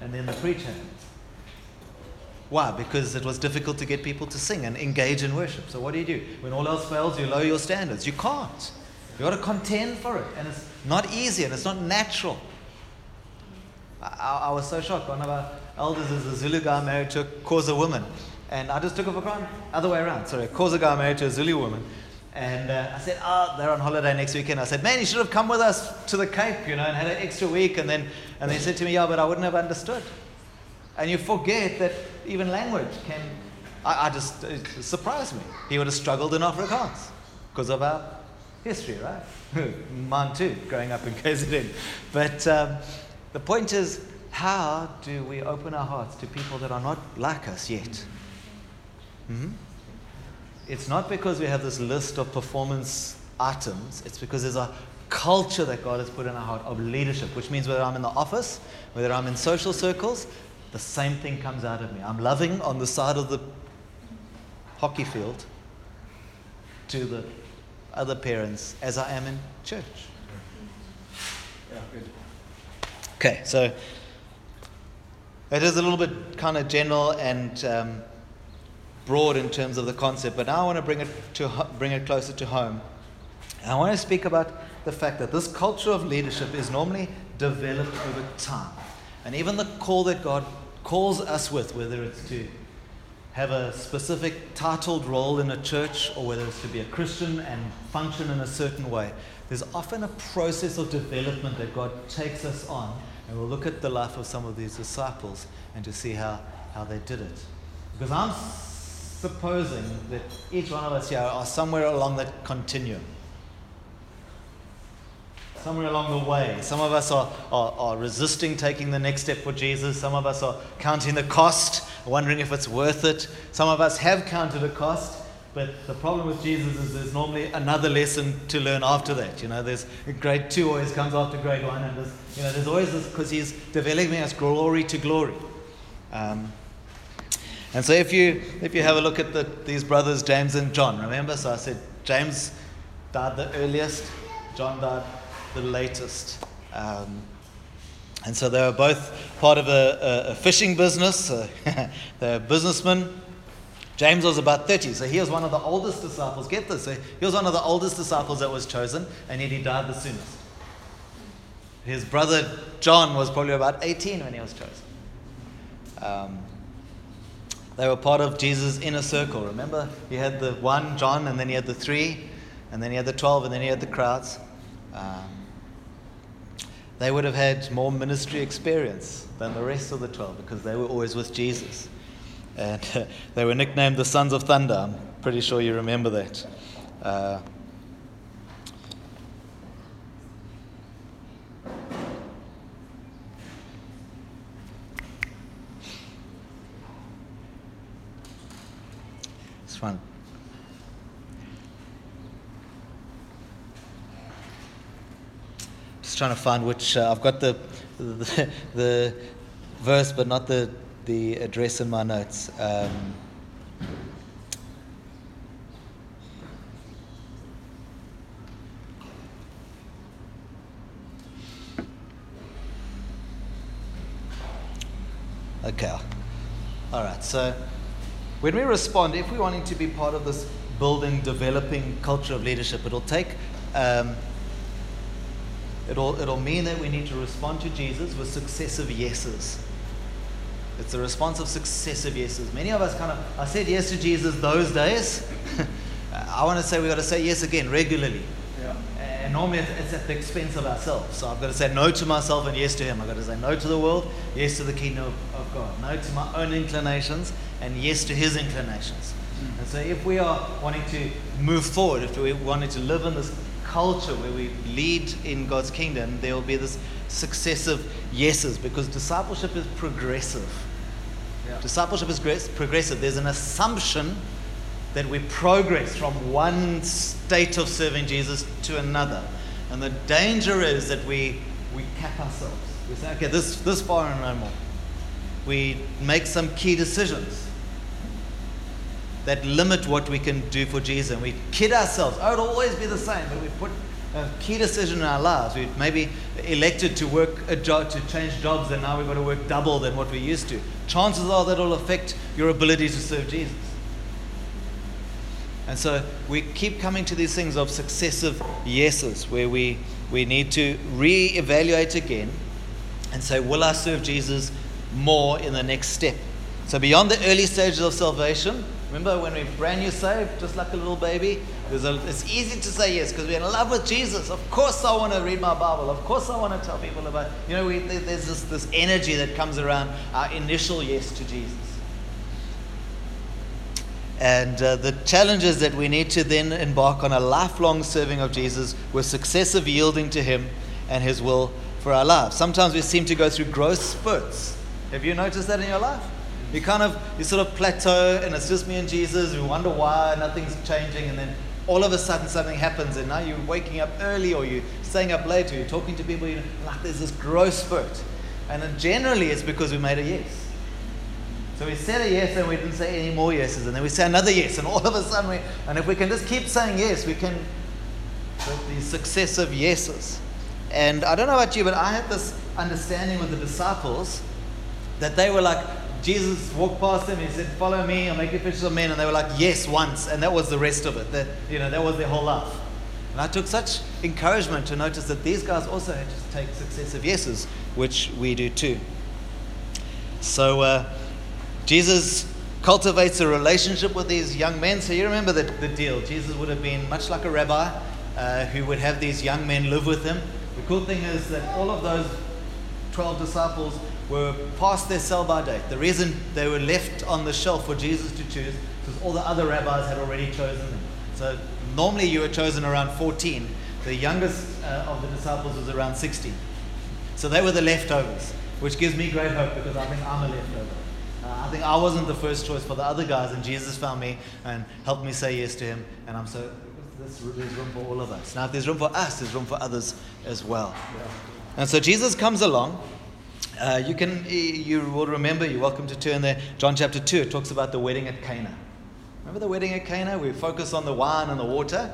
and then the preacher. Why? Because it was difficult to get people to sing and engage in worship. So what do you do? When all else fails, you lower your standards. You can't. You've got to contend for it. And it's not easy and it's not natural. I, I, was so shocked. One of our elders is a Zulu guy married to a Xhosa woman. And I just took it for granted. Other way around. Sorry, a Xhosa guy married to a Zulu woman. And uh, I said, oh, they're on holiday next weekend. I said, man, you should have come with us to the Cape, you know, and had an extra week. And then, and they said to me, yeah, but I wouldn't have understood. And you forget that even language can, I, I just, it surprised me. He would have struggled in Afrikaans because of our history, right? [LAUGHS] Mine too, growing up in KZN. But um, the point is, how do we open our hearts to people that are not like us yet? hmm It's not because we have this list of performance items, it's because there's a culture that God has put in our heart of leadership, which means whether I'm in the office, whether I'm in social circles, the same thing comes out of me. I'm loving on the side of the hockey field, to the other parents as I am in church. Yeah, good. Okay, so it is a little bit kind of general and um, broad in terms of the concept, but now I want to bring it to bring it closer to home. And I want to speak about the fact that this culture of leadership is normally developed over time, and even the call that God calls us with, whether it's to have a specific titled role in a church or whether it's to be a Christian and function in a certain way, there's often a process of development that God takes us on. And we'll look at the life of some of these disciples and to see how, how they did it. Because I'm supposing that each one of us here are somewhere along that continuum. Somewhere along the way. Some of us are, are, are resisting taking the next step for Jesus. Some of us are counting the cost, wondering if it's worth it. Some of us have counted a cost. But the problem with Jesus is there's normally another lesson to learn after that. You know, there's grade two always comes after grade one, and there's, you know, there's always this because he's developing us glory to glory. Um, and so if you if you have a look at the, these brothers James and John, remember? So I said James died the earliest, John died the latest. Um, and so they were both part of a, a, a fishing business. [LAUGHS] They're businessmen. James was about 30, so he was one of the oldest disciples. Get this, so he was one of the oldest disciples that was chosen, and yet he died the soonest. His brother John was probably about 18 when he was chosen. Um, they were part of Jesus' inner circle. Remember, he had the one, John, and then he had the three, and then he had the 12, and then he had the crowds. Um, they would have had more ministry experience than the rest of the 12 because they were always with Jesus. And uh, [LAUGHS] they were nicknamed the Sons of Thunder. I'm pretty sure you remember that. Uh, it's fun. Just trying to find which. Uh, I've got the, the, the verse, but not the the address in my notes. Um, okay. All right. So when we respond, if we're wanting to be part of this building, developing culture of leadership, it'll take. Um, it'll, it'll mean that we need to respond to Jesus with successive yeses. It's a response of successive yeses. Many of us kind of, I said yes to Jesus those days. [LAUGHS] I want to say we've got to say yes again regularly. Yeah. And normally it's- it's at the expense of ourselves. So I've got to say no to myself and yes to Him. I've got to say no to the world, yes to the kingdom of, of God, no to my own inclinations, and yes to His inclinations. Mm. And so if we are wanting to move forward, if we're wanting to live in this culture where we lead in God's kingdom, there will be this successive yeses because discipleship is progressive. Yeah. Discipleship is progressive. There's an assumption that we progress from one state of serving Jesus to another. And the danger is that we, we cap ourselves. We say, okay, this, this far and no more. We make some key decisions that limit what we can do for Jesus. And we kid ourselves, oh, it'll always be the same. But we put a key decision in our lives. We maybe elected to work a job, to change jobs, and now we've got to work double than what we used to. Chances are that it'll affect your ability to serve Jesus. And so we keep coming to these things of successive yeses where we, we need to re-evaluate again and say, will I serve Jesus more in the next step? So beyond the early stages of salvation, remember when we're brand new saved, just like a little baby, a, it's easy to say yes because we're in love with Jesus. Of course I want to read my Bible. Of course I want to tell people about, you know, we, there's this, this energy that comes around our initial yes to Jesus. And uh, the challenge is that we need to then embark on a lifelong serving of Jesus with successive yielding to Him and His will for our lives. Sometimes we seem to go through growth spurts. Have you noticed that in your life? You kind of, you sort of plateau and it's just me and Jesus. We wonder why nothing's changing. And then all of a sudden something happens and now you're waking up early or you're staying up late or you're talking to people. You know, like there's this growth spurt. And then generally it's because we made a yes. So we said a yes and we didn't say any more yeses. And then we say another yes. And all of a sudden, we, and if we can just keep saying yes, we can with these successive yeses. And I don't know about you, but I had this understanding with the disciples that they were like, Jesus walked past them, he said, Follow me, I'll make you fishers of men. And they were like, Yes, once. And that was the rest of it. That, you know, that was their whole life. And I took such encouragement to notice that these guys also had to take successive yeses, which we do too. So uh, Jesus cultivates a relationship with these young men. So you remember the, the deal. Jesus would have been much like a rabbi uh, who would have these young men live with him. The cool thing is that all of those 12 disciples were past their sell by date. The reason they were left on the shelf for Jesus to choose was all the other rabbis had already chosen them. So normally you were chosen around 14. The youngest uh, of the disciples was around 16. So they were the leftovers, which gives me great hope because I think I'm a leftover. Uh, I think I wasn't the first choice for the other guys, and Jesus found me and helped me say yes to him. And I'm so there's room for all of us. Now, if there's room for us, there's room for others as well. And so Jesus comes along. Uh, you can you will remember. You're welcome to turn there. John chapter two. It talks about the wedding at Cana. Remember the wedding at Cana? We focus on the wine and the water.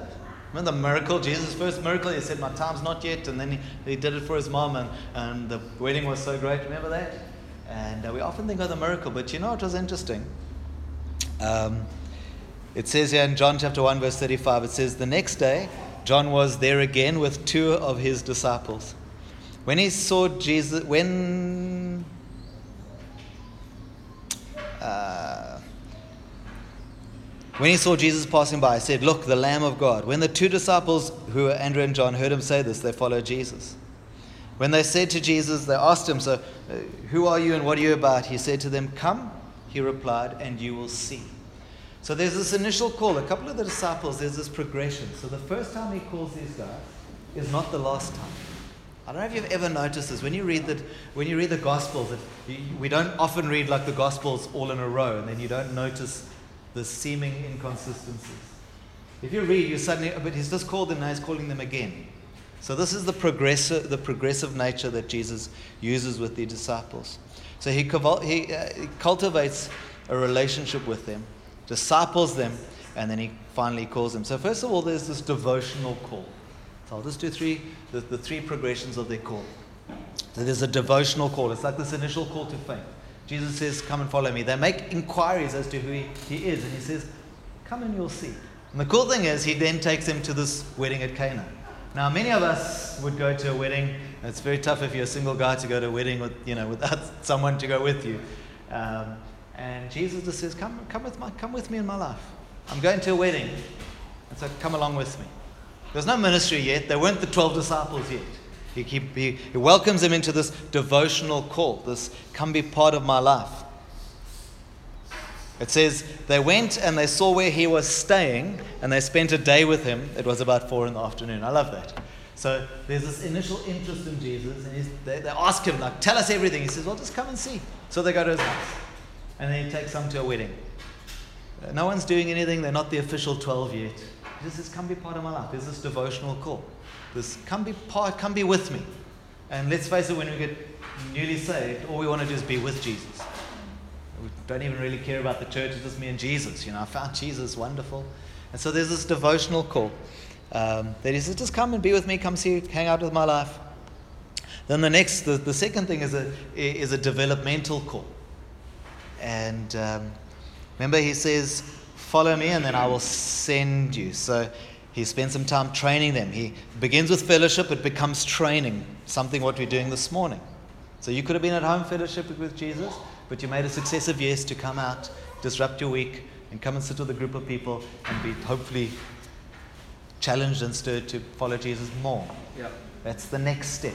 Remember the miracle, Jesus' first miracle? He said, My time's not yet. And then he, he did it for his mom, and, and the wedding was so great. Remember that? And uh, we often think of the miracle, but you know what was interesting? Um, it says here in John chapter 1, verse 35, it says, The next day, John was there again with two of his disciples. When he saw Jesus, when. Uh, when he saw Jesus passing by, he said, Look, the Lamb of God. When the two disciples, who were Andrew and John, heard him say this, they followed Jesus. When they said to Jesus, they asked him, So, uh, who are you and what are you about? He said to them, Come, he replied, and you will see. So there's this initial call. A couple of the disciples, there's this progression. So the first time he calls these guys is not the last time. I don't know if you've ever noticed this. When you read that, when you read the Gospels, we don't often read like the Gospels all in a row, and then you don't notice the seeming inconsistencies. If you read, you suddenly, but he's just called them now, he's calling them again. So this is the progressive, the progressive nature that Jesus uses with the disciples. So he, he, uh, he cultivates a relationship with them, disciples them, and then he finally calls them. So first of all, there's this devotional call. So I'll just do three, the, the three progressions of their call. So there's a devotional call. It's like this initial call to faith. Jesus says, Come and follow me. They make inquiries as to who he, he is, and he says, Come and you'll see. And the cool thing is, he then takes them to this wedding at Cana. Now, many of us would go to a wedding. It's very tough if you're a single guy to go to a wedding with, you know, without [LAUGHS] someone to go with you. Um, and Jesus just says, come, come, with my, come with me in my life. I'm going to a wedding. And so come along with me. There's no ministry yet. There weren't the 12 disciples yet. He, he, he, welcomes him into this devotional call, this come be part of my life. It says, they went and they saw where he was staying and they spent a day with him. It was about four in the afternoon. I love that. So there's this initial interest in Jesus and they, they ask him, like, tell us everything. He says, well, just come and see. So they go to his house and then he takes them to a wedding. No one's doing anything. They're not the official 12 yet. Of my life. There's this devotional call. This, come be part, come be with me. And let's face it, when we get newly saved, all we want to do is be with Jesus. We don't even really care about the church, it's just me and Jesus. You know, I found Jesus wonderful. And so there's this devotional call um, that he says, just come and be with me, come see, hang out with my life. Then the next, the, the second thing is a, is a developmental call. And um, remember, he says, follow me and then I will send you. So he spends some time training them. He begins with fellowship, it becomes training, something what we're doing this morning. So you could have been at home fellowship with Jesus, but you made a successive yes to come out, disrupt your week, and come and sit with a group of people and be hopefully challenged and stirred to follow Jesus more. Yep. That's the next step.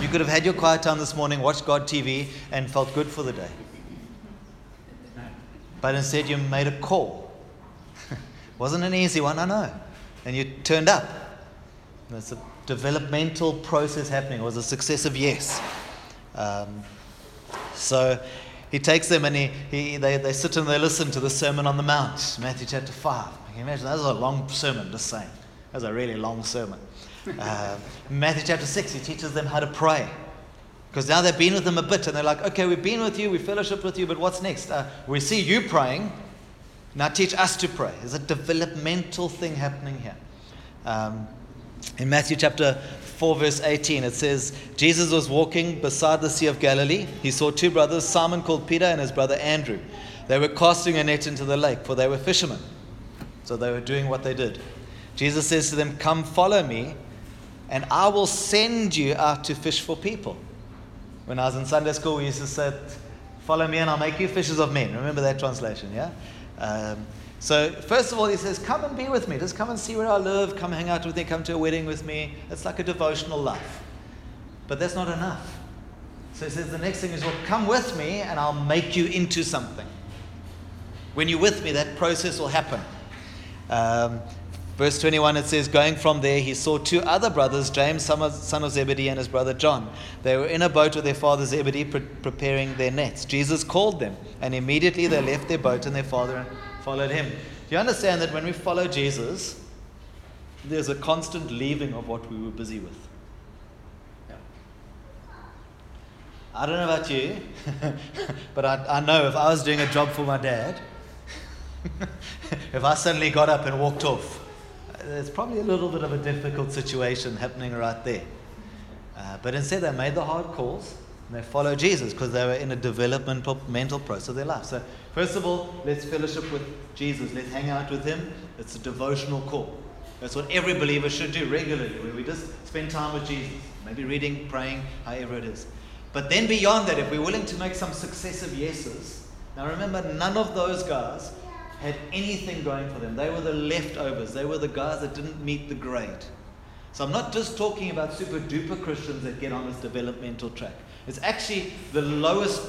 You could have had your quiet time this morning, watched God TV, and felt good for the day. But instead, you made a call. Wasn't an easy one, I know and you turned up. There's a developmental process happening. It was a successive yes. Um, so he takes them and he, he, they, they sit and they listen to the Sermon on the Mount, Matthew chapter 5. Can you imagine? That was a long sermon, just saying. That was a really long sermon. [LAUGHS] Uh, Matthew chapter 6, he teaches them how to pray. Because now they've been with him a bit and they're like, okay, we've been with you, we fellowship with you, but what's next? Uh, we see you praying. Now teach us to pray. There's a developmental thing happening here. Um, in Matthew chapter 4, verse 18, it says, Jesus was walking beside the Sea of Galilee. He saw two brothers, Simon called Peter and his brother Andrew. They were casting a net into the lake, for they were fishermen. So they were doing what they did. Jesus says to them, Come follow me, and I will send you out to fish for people. When I was in Sunday school, we used to say, Follow me and I'll make you fishers of men. Remember that translation, yeah? Um, so, first of all, he says, Come and be with me. Just come and see where I live. Come hang out with me. Come to a wedding with me. It's like a devotional life. But that's not enough. So, he says, The next thing is, Well, come with me and I'll make you into something. When you're with me, that process will happen. Um, Verse 21, it says, Going from there, he saw two other brothers, James, son of Zebedee, and his brother John. They were in a boat with their father Zebedee, pre- preparing their nets. Jesus called them, and immediately they left their boat and their father and followed him. Do you understand that when we follow Jesus, there's a constant leaving of what we were busy with? Yeah. I don't know about you, [LAUGHS] but I, I know if I was doing a job for my dad, [LAUGHS] if I suddenly got up and walked off, there's probably a little bit of a difficult situation happening right there. Uh, but instead, they made the hard calls and they followed Jesus because they were in a developmental mental process of their life. So, first of all, let's fellowship with Jesus. Let's hang out with Him. It's a devotional call. That's what every believer should do regularly, where we just spend time with Jesus, maybe reading, praying, however it is. But then beyond that, if we're willing to make some successive yeses, now remember, none of those guys had anything going for them. They were the leftovers. They were the guys that didn't meet the grade. So I'm not just talking about super duper Christians that get on this developmental track. It's actually the lowest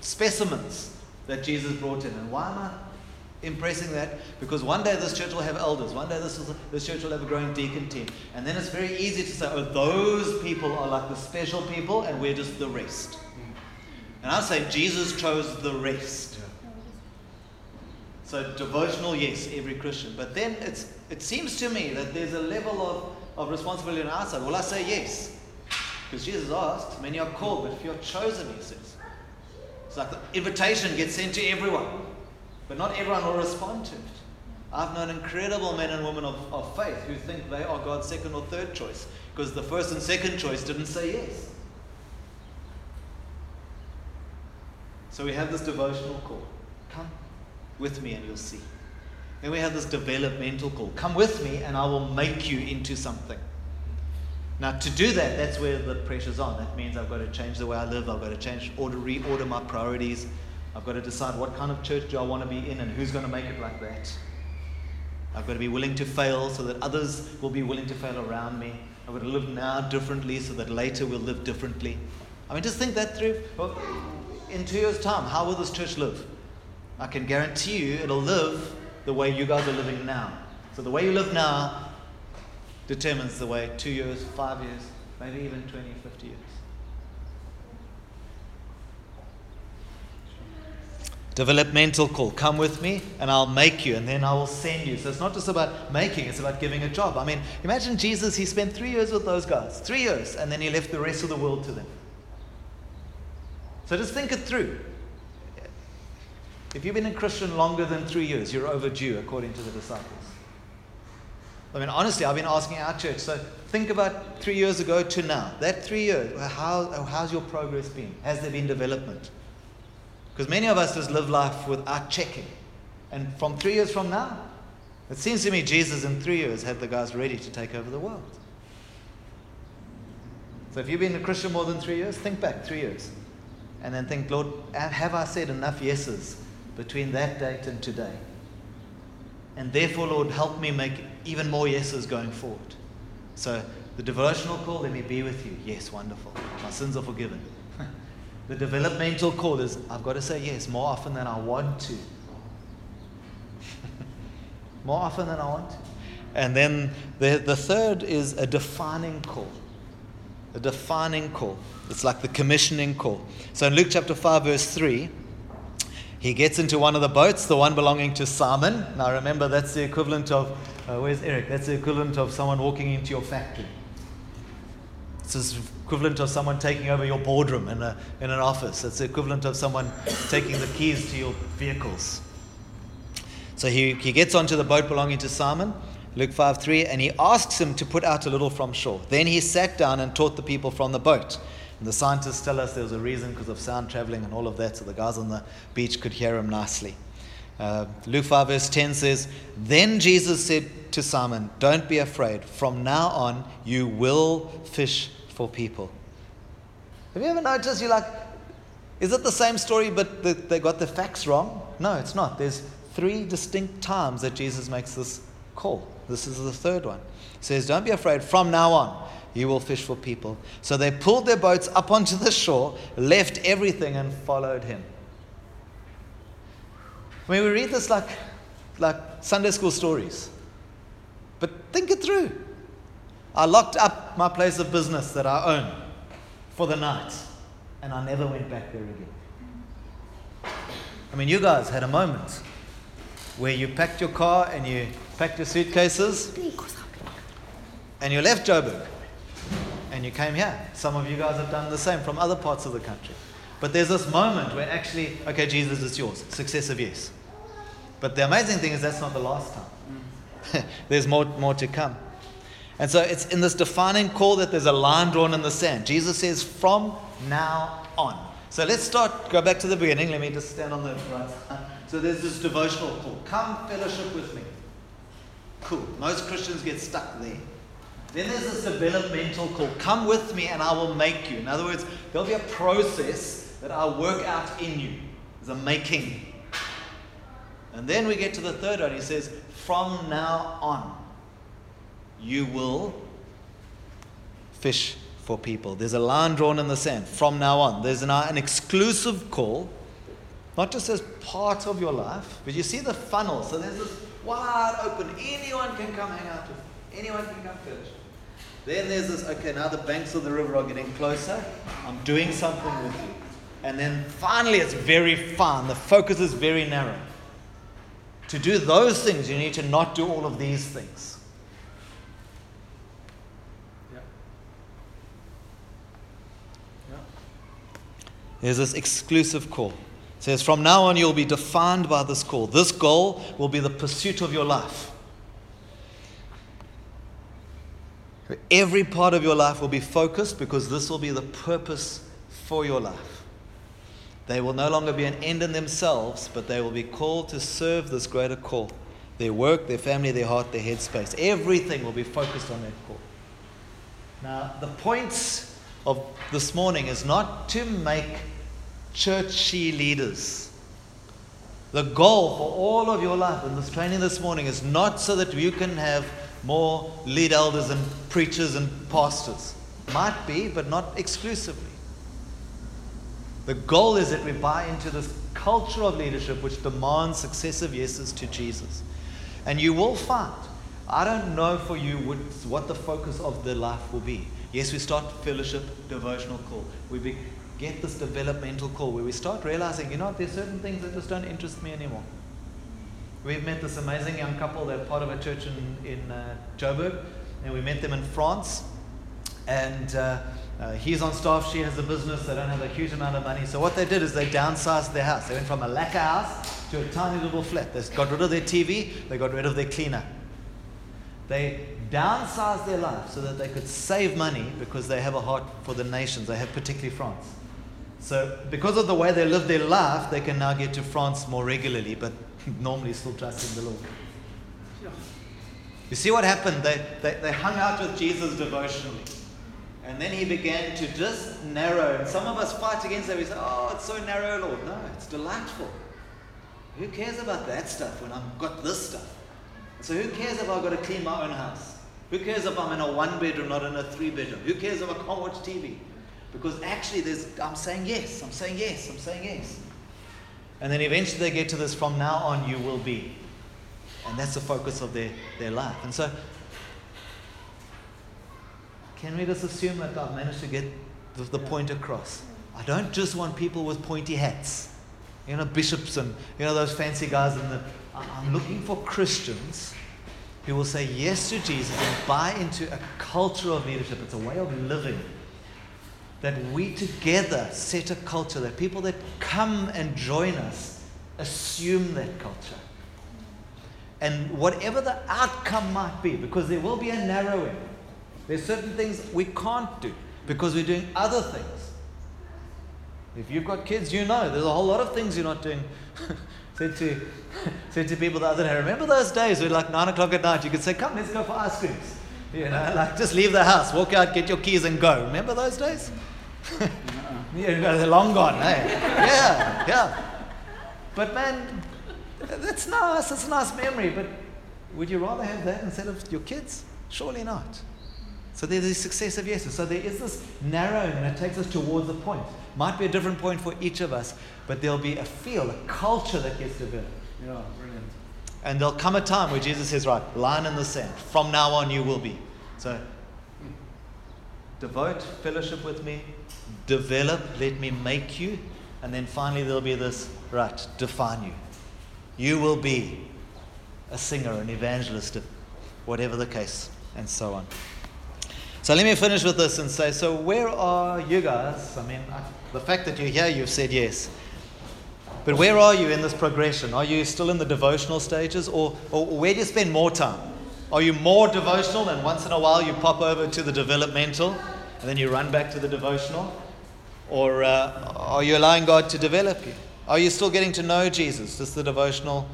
specimens that Jesus brought in. And why am I impressing that? Because one day this church will have elders. One day this, is, this church will have a growing deacon team. And then it's very easy to say, oh, those people are like the special people and we're just the rest. And I say Jesus chose the rest. So devotional, yes, every Christian. But then it's, it seems to me that there's a level of, of responsibility on our side. Will I say yes? Because Jesus asked, many are called, but if you're chosen, he says. It's like the invitation gets sent to everyone, but not everyone will respond to it. I've known incredible men and women of, of faith who think they are God's second or third choice because the first and second choice didn't say yes. So we have this devotional call. Come with me and you'll see. Then we have this developmental call. Come with me and I will make you into something. Now, to do that, that's where the pressure's on. That means I've got to change the way I live. I've got to change, order, reorder my priorities. I've got to decide what kind of church do I want to be in and who's going to make it like that. I've got to be willing to fail so that others will be willing to fail around me. I've got to live now differently so that later we'll live differently. I mean, just think that through. In two years' time, how will this church live? I can guarantee you it'll live the way you guys are living now. So the way you live now determines the way two years, five years, maybe even 20, 50 years. Developmental call. Come with me and I'll make you and then I will send you. So it's not just about making, it's about giving a job. I mean, imagine Jesus, he spent three years with those guys. Three years. And then he left the rest of the world to them. So just think it through. If you've been a Christian longer than three years, you're overdue, according to the disciples. I mean, honestly, I've been asking our church. So think about three years ago to now. That three years, how, how's your progress been? Has there been development? Because many of us just live life without checking. And from three years from now, it seems to me Jesus in three years had the guys ready to take over the world. So if you've been a Christian more than three years, think back three years. And then think, Lord, have I said enough yeses between that date and today. And therefore, Lord, help me make even more yeses going forward. So, the devotional call, let me be with you. Yes, wonderful. My sins are forgiven. [LAUGHS] the developmental call is, I've got to say yes more often than I want to. [LAUGHS] more often than I want. And then the, the third is a defining call. A defining call. It's like the commissioning call. So in Luke chapter 5, verse 3, he gets into one of the boats, the one belonging to Simon. Now remember, that's the equivalent of, uh, where's Eric? That's the equivalent of someone walking into your factory. It's the equivalent of someone taking over your boardroom in, a, in an office. It's the equivalent of someone taking the keys to your vehicles. So he, he gets onto the boat belonging to Simon, Luke 5 3, and he asks him to put out a little from shore. Then he sat down and taught the people from the boat. And the scientists tell us there was a reason because of sound traveling and all of that, so the guys on the beach could hear him nicely. Uh, Luke 5, verse 10 says, Then Jesus said to Simon, Don't be afraid. From now on, you will fish for people. Have you ever noticed you're like, is it the same story, but the, they got the facts wrong? No, it's not. There's three distinct times that Jesus makes this call. This is the third one. He says, Don't be afraid. From now on, you will fish for people. So they pulled their boats up onto the shore, left everything, and followed him. I mean, we read this like, like Sunday school stories. But think it through. I locked up my place of business that I own for the night, and I never went back there again. I mean, you guys had a moment where you packed your car and you packed your suitcases and you left Joburg and you came here. Some of you guys have done the same from other parts of the country. But there's this moment where actually, okay, Jesus, it's yours. Successive yes. But the amazing thing is that's not the last time. [LAUGHS] there's more, more to come. And so it's in this defining call that there's a line drawn in the sand. Jesus says, from now on. So let's start, go back to the beginning. Let me just stand on the right side. So there's this devotional call. Come fellowship with me. Cool. Most Christians get stuck there. Then there's this developmental call. Come with me and I will make you. In other words, there'll be a process that I'll work out in you. the making. And then we get to the third one. He says, From now on, you will fish for people. There's a line drawn in the sand. From now on, there's an, an exclusive call, not just as part of your life, but you see the funnel. So there's this wide open. Anyone can come hang out with. Anyone can come fish. Then there's this, okay, now the banks of the river are getting closer. I'm doing something with you. And then finally, it's very fine. The focus is very narrow. To do those things, you need to not do all of these things. Yeah. Yeah. There's this exclusive call. Says, From now on, you'll be defined by this call. This goal will be the pursuit of your life. Every part of your life will be focused because this will be the purpose for your life. They will no longer be an end in themselves, but they will be called to serve this greater call. Their work, their family, their heart, their headspace. Everything will be focused on that call. Now, the point of this morning is not to make churchy leaders. The goal for all of your life in this training this morning is not so that you can have more lead elders and preachers and pastors. Might be, but not exclusively. The goal is that we buy into this culture of leadership which demands successive yeses to Jesus. And you will find, I don't know for you what, the focus of the life will be. Yes, we start fellowship, devotional call. We be, get this developmental call where we start realizing, you know, there's certain things that just don't interest me anymore. We've met this amazing young couple. They're part of a church in, in uh, Joburg, and we met them in France. And uh, uh, he's on staff, she has a business, they don't have a huge amount of money. So, what they did is they downsized their house. They went from a lacquer house to a tiny little flat. They got rid of their TV, they got rid of their cleaner. They downsized their life so that they could save money because they have a heart for the nations. They have particularly France. So, because of the way they live their life, they can now get to France more regularly, but [LAUGHS] normally still trust in the Lord. You see what happened? They, they, they hung out with Jesus devotionally. And then he began to just narrow. And some of us fight against that. We say, oh, it's so narrow, Lord. No, it's delightful. Who cares about that stuff when I've got this stuff? So who cares if I've got to clean my own house? Who cares if I'm in a one bedroom, not in a three bedroom? Who cares if I can't watch TV? Because actually, there's, I'm saying yes, I'm saying yes, I'm saying yes. And then eventually they get to this from now on, you will be. And that's the focus of their, their life. And so, can we just assume that I've managed to get the, the point across? I don't just want people with pointy hats, you know, bishops and, you know, those fancy guys. And the, I'm looking for Christians who will say yes to Jesus and buy into a culture of leadership. It's a way of living that we together set a culture, that people that come and join us assume that culture. And whatever the outcome might be, because there will be a narrowing, there's certain things we can't do because we're doing other things. If you've got kids, you know there's a whole lot of things you're not doing. [LAUGHS] said to [LAUGHS] said to people the other day, remember those days when like nine o'clock at night you could say, Come, let's go for ice creams. You know, [LAUGHS] like just leave the house, walk out, get your keys and go. Remember those days? [LAUGHS] yeah, they're long gone, eh? Yeah, yeah. But man, that's nice, it's a nice memory, but would you rather have that instead of your kids? Surely not. So there's this successive yeses. So there is this narrowing and it takes us towards a point. Might be a different point for each of us, but there'll be a feel, a culture that gets developed. Yeah. And there'll come a time where Jesus says, right, line in the sand. From now on, you will be. So devote fellowship with me, develop, let me make you. And then finally, there'll be this, right, define you. You will be a singer, an evangelist, whatever the case, and so on. So let me finish with this and say so, where are you guys? I mean, the fact that you're here, you've said yes. But where are you in this progression? Are you still in the devotional stages, or, or where do you spend more time? Are you more devotional and once in a while you pop over to the developmental and then you run back to the devotional? Or uh, are you allowing God to develop you? Are you still getting to know Jesus? Just the devotional?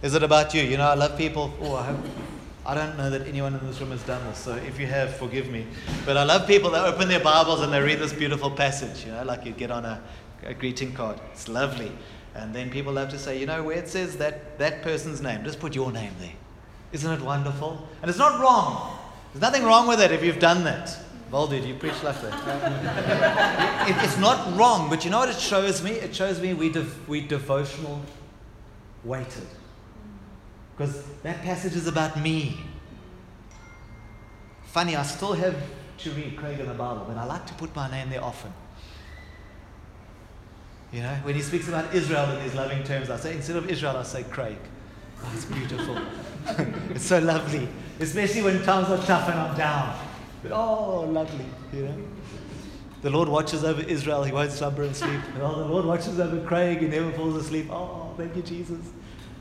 Is it about you? You know, I love people. Oh, I, I don't know that anyone in this room has done this, so if you have, forgive me. But I love people that open their Bibles and they read this beautiful passage, you know, like you get on a, a greeting card. It's lovely. And then people love to say, you know, where it says that, that person's name, just put your name there. Isn't it wonderful? And it's not wrong. There's nothing wrong with it if you've done that. Voldude, you preach like that. [LAUGHS] it, it's not wrong, but you know what it shows me? It shows me we, dev- we devotional weighted. Because that passage is about me. Funny, I still have to read Craig in the Bible, but I like to put my name there often. You know, when he speaks about Israel in these loving terms, I say, instead of Israel, I say Craig. Oh, it's beautiful. [LAUGHS] it's so lovely, especially when times are tough and I'm down. But, oh, lovely, you know. The Lord watches over Israel, he won't slumber and sleep. [LAUGHS] Oh, the Lord watches over Craig, he never falls asleep. Oh, thank you, Jesus.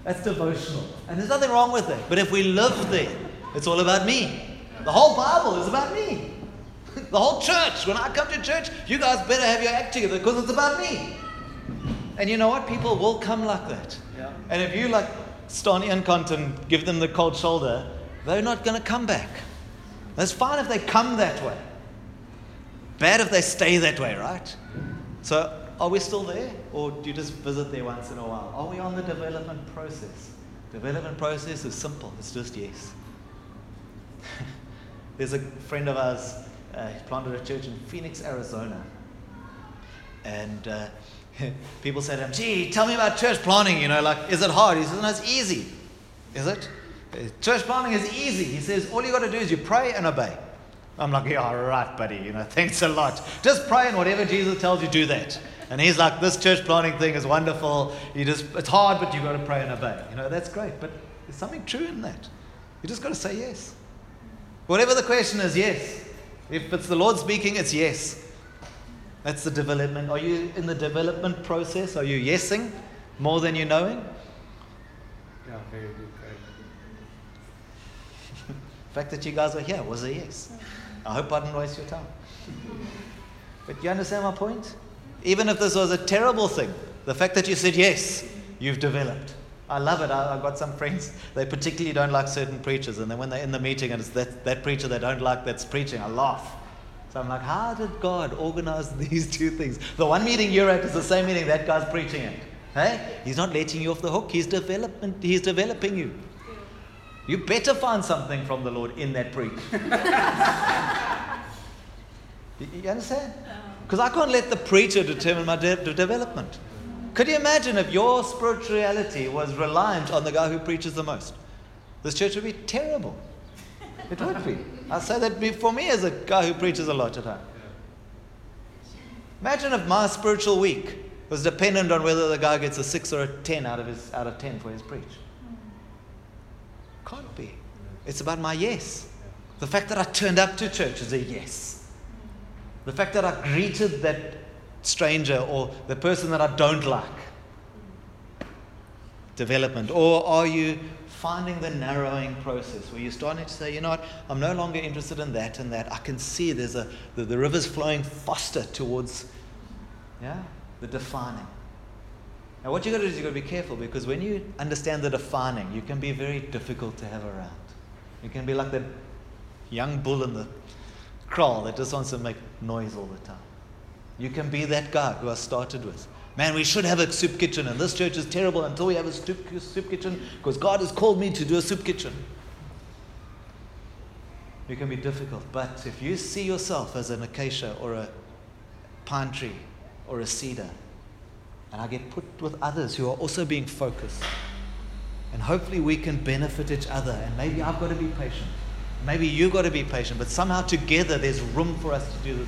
That's devotional. And there's nothing wrong with it. But if we live there, it's all about me. The whole Bible is about me. [LAUGHS] The whole church, when I come to church, you guys better have your act together because it's about me. And you know what? People will come like that. Yeah. And if you like Stony and Conton, give them the cold shoulder, they're not going to come back. That's fine if they come that way. Bad if they stay that way, right? So, are we still there? Or do you just visit there once in a while? Are we on the development process? Development process is simple, it's just yes. [LAUGHS] There's a friend of ours, uh, he planted a church in Phoenix, Arizona. And uh, [LAUGHS] people say to him, gee, tell me about church planting, you know, like, is it hard? He says, no, it's easy. Is it? Church planting is easy. He says, all you got to do is you pray and obey. I'm like, yeah, all right, buddy, you know, [LAUGHS] thanks a lot. Just pray and whatever Jesus tells you, do that. And he's like, this church planting thing is wonderful. You just, it's hard, but you've got to pray and obey. You know, that's great. But there's something true in that. You just got to say yes. Whatever the question is, yes. If it's the Lord speaking, it's yes. That's the development. Are you in the development process? Are you yesing more than you're knowing? Yeah, very good. Very The [LAUGHS] fact that you guys are here was a yes. I hope I didn't waste your time. [LAUGHS] But you understand my point? Even if this was a terrible thing, the fact that you said yes, you've developed. I love it. I, have got some friends, they particularly don't like certain preachers. And then when they're in the meeting and it's that, that preacher they don't like that's preaching, I laugh. So I'm like, how did God organize [LAUGHS] these two things? The one meeting you're at is the same meeting that guy's preaching at. Hey? He's not letting you off the hook. He's development, he's developing you. You better find something from the Lord in that preach. [LAUGHS] you, understand? Because I can't let the preacher determine my de- development. Could you imagine if your spirituality was reliant on the guy who preaches the most? This church would be terrible. It would be. I say that for me as a guy who preaches a lot at home. Imagine if my spiritual week was dependent on whether the guy gets a six or a ten out of his out of ten for his preach. Can't be. It's about my yes. The fact that I turned up to church is a yes. The fact that I greeted that stranger or the person that I don't like? Development. Or are you finding the narrowing process where you're starting to say, you know what, I'm no longer interested in that and that. I can see there's a the, the river's flowing faster towards yeah, the defining. Now what you gotta do is you gotta be careful because when you understand the defining, you can be very difficult to have around. You can be like that young bull in the kraal that just wants to make noise all the time. You can be that guy who I started with. Man, we should have a soup kitchen, and this church is terrible until we have a soup, soup kitchen because God has called me to do a soup kitchen. It can be difficult, but if you see yourself as an acacia or a pine tree or a cedar, and I get put with others who are also being focused, and hopefully we can benefit each other, and maybe I've got to be patient. Maybe you've got to be patient, but somehow together there's room for us to do this.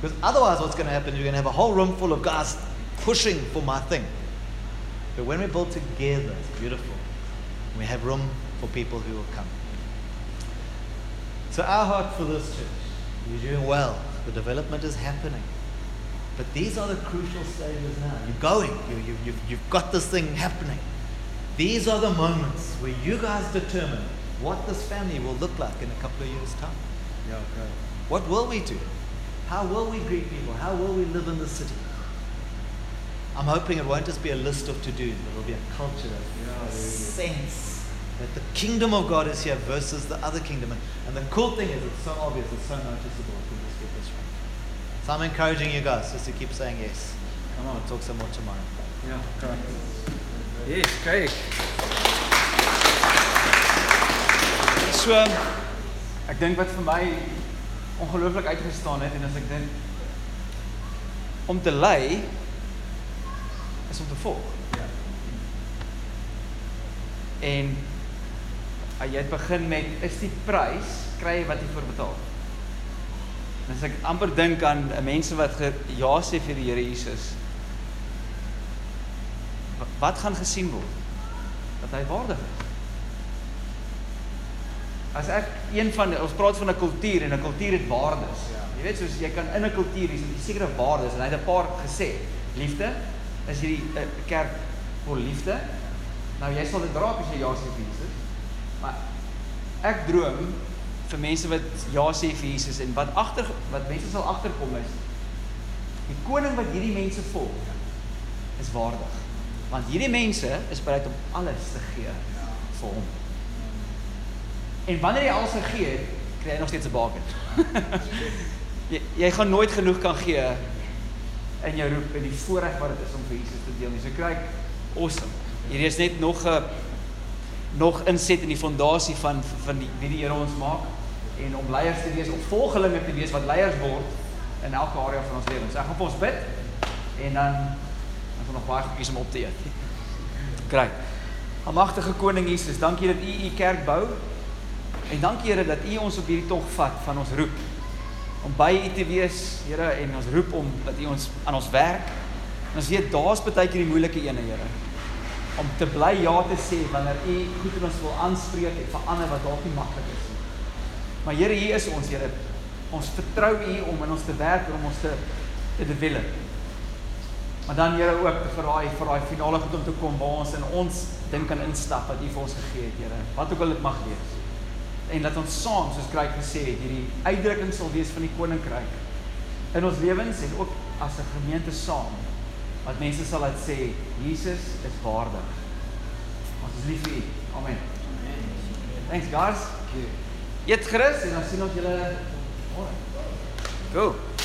Because otherwise, what's going to happen you're going to have a whole room full of guys pushing for my thing. But when we build together, it's beautiful. We have room for people who will come. So, our heart for this church, you're doing well. The development is happening. But these are the crucial stages now. You're going, you, you, you've, you've got this thing happening. These are the moments where you guys determine what this family will look like in a couple of years' time. Ja, okay. What will we do? How will we greet people? How will we live in the city? I'm hoping it won't just be a list of to dos, but it'll be a culture, Yeah, a sense that the kingdom of God is here versus the other kingdom. And, and the cool thing is, it's so obvious, it's so noticeable if we just get this right. So I'm encouraging you guys just to keep saying yes. Come on. We'll talk some more tomorrow. Yeah, correct. Yes, kyk. So um, ek dink wat vir my ongelooflik uitgestaan het en as ek dink om te lei is om te volg. Ja. En uh, jy het begin met is die prys kry jy wat jy vir betaal. As ek amper dink aan uh, mense wat ge, ja sê vir die Here Jesus wa- wat gaan gesien word? Dat hy waardig is. As ek een van ons praat van 'n kultuur en 'n kultuur het waardes. Ja. Jy weet soos jy kan in 'n kultuur hê sekere waardes en hy het 'n paar gesê. Liefde is hierdie 'n uh, kerk vol liefde. Nou jy sal dit raak as jy ja sê vir Jesus. Maar ek droom vir mense wat ja sê vir Jesus en wat agter wat mense sal agterkom is die koning wat hierdie mense volg is waardig. Want hierdie mense is bereid om alles te gee vir hom. En wanneer jy alles het, kry jy nog steeds 'n baken. [LAUGHS] jy jy gaan nooit genoeg kan gee in jou roep en die voorreg wat dit is om vir Jesus te deel nie. So kry awesome. Hierdie is net nog 'n nog inset in die fondasie van van die wie die Here ons maak en om leiers te wees, opvolgelinge te wees wat leiers word in elke area van ons lewens. So ek gaan vir ons bid en dan er nog baie goedjies om op te eet. Kry. Almagtige koning Jesus, dankie dat U U kerk bou. En dankie Here dat U ons op hierdie tog vat van ons roep om by U te wees, Here, en ons roep om dat U ons aan ons werk. En ons weet daar's baie keer die moeilike ene, Here. Om te bly ja te sê wanneer U goed in ons wil aanspreek en verander wat dalk nie maklik is nie. Maar Here, hier is ons, Here. Ons vertrou U om in ons te werk en om ons te te develop. Maar dan Here ook vir daai vir daai finale goed om te kom waar ons in ons ding kan instap wat U vir ons gegee het, Here. Wat ook al dit mag wees. En dat ons saam, soos Kryk gesê het, hierdie uitdrukking sal wees van die koninkryk in ons lewens en ook as 'n gemeente saam. Wat mense sal laat sê, Jesus is waardig. Ons is lief vir U. Amen. Thanks guys. Eet gerus en dan sien ons julle môre. Cool.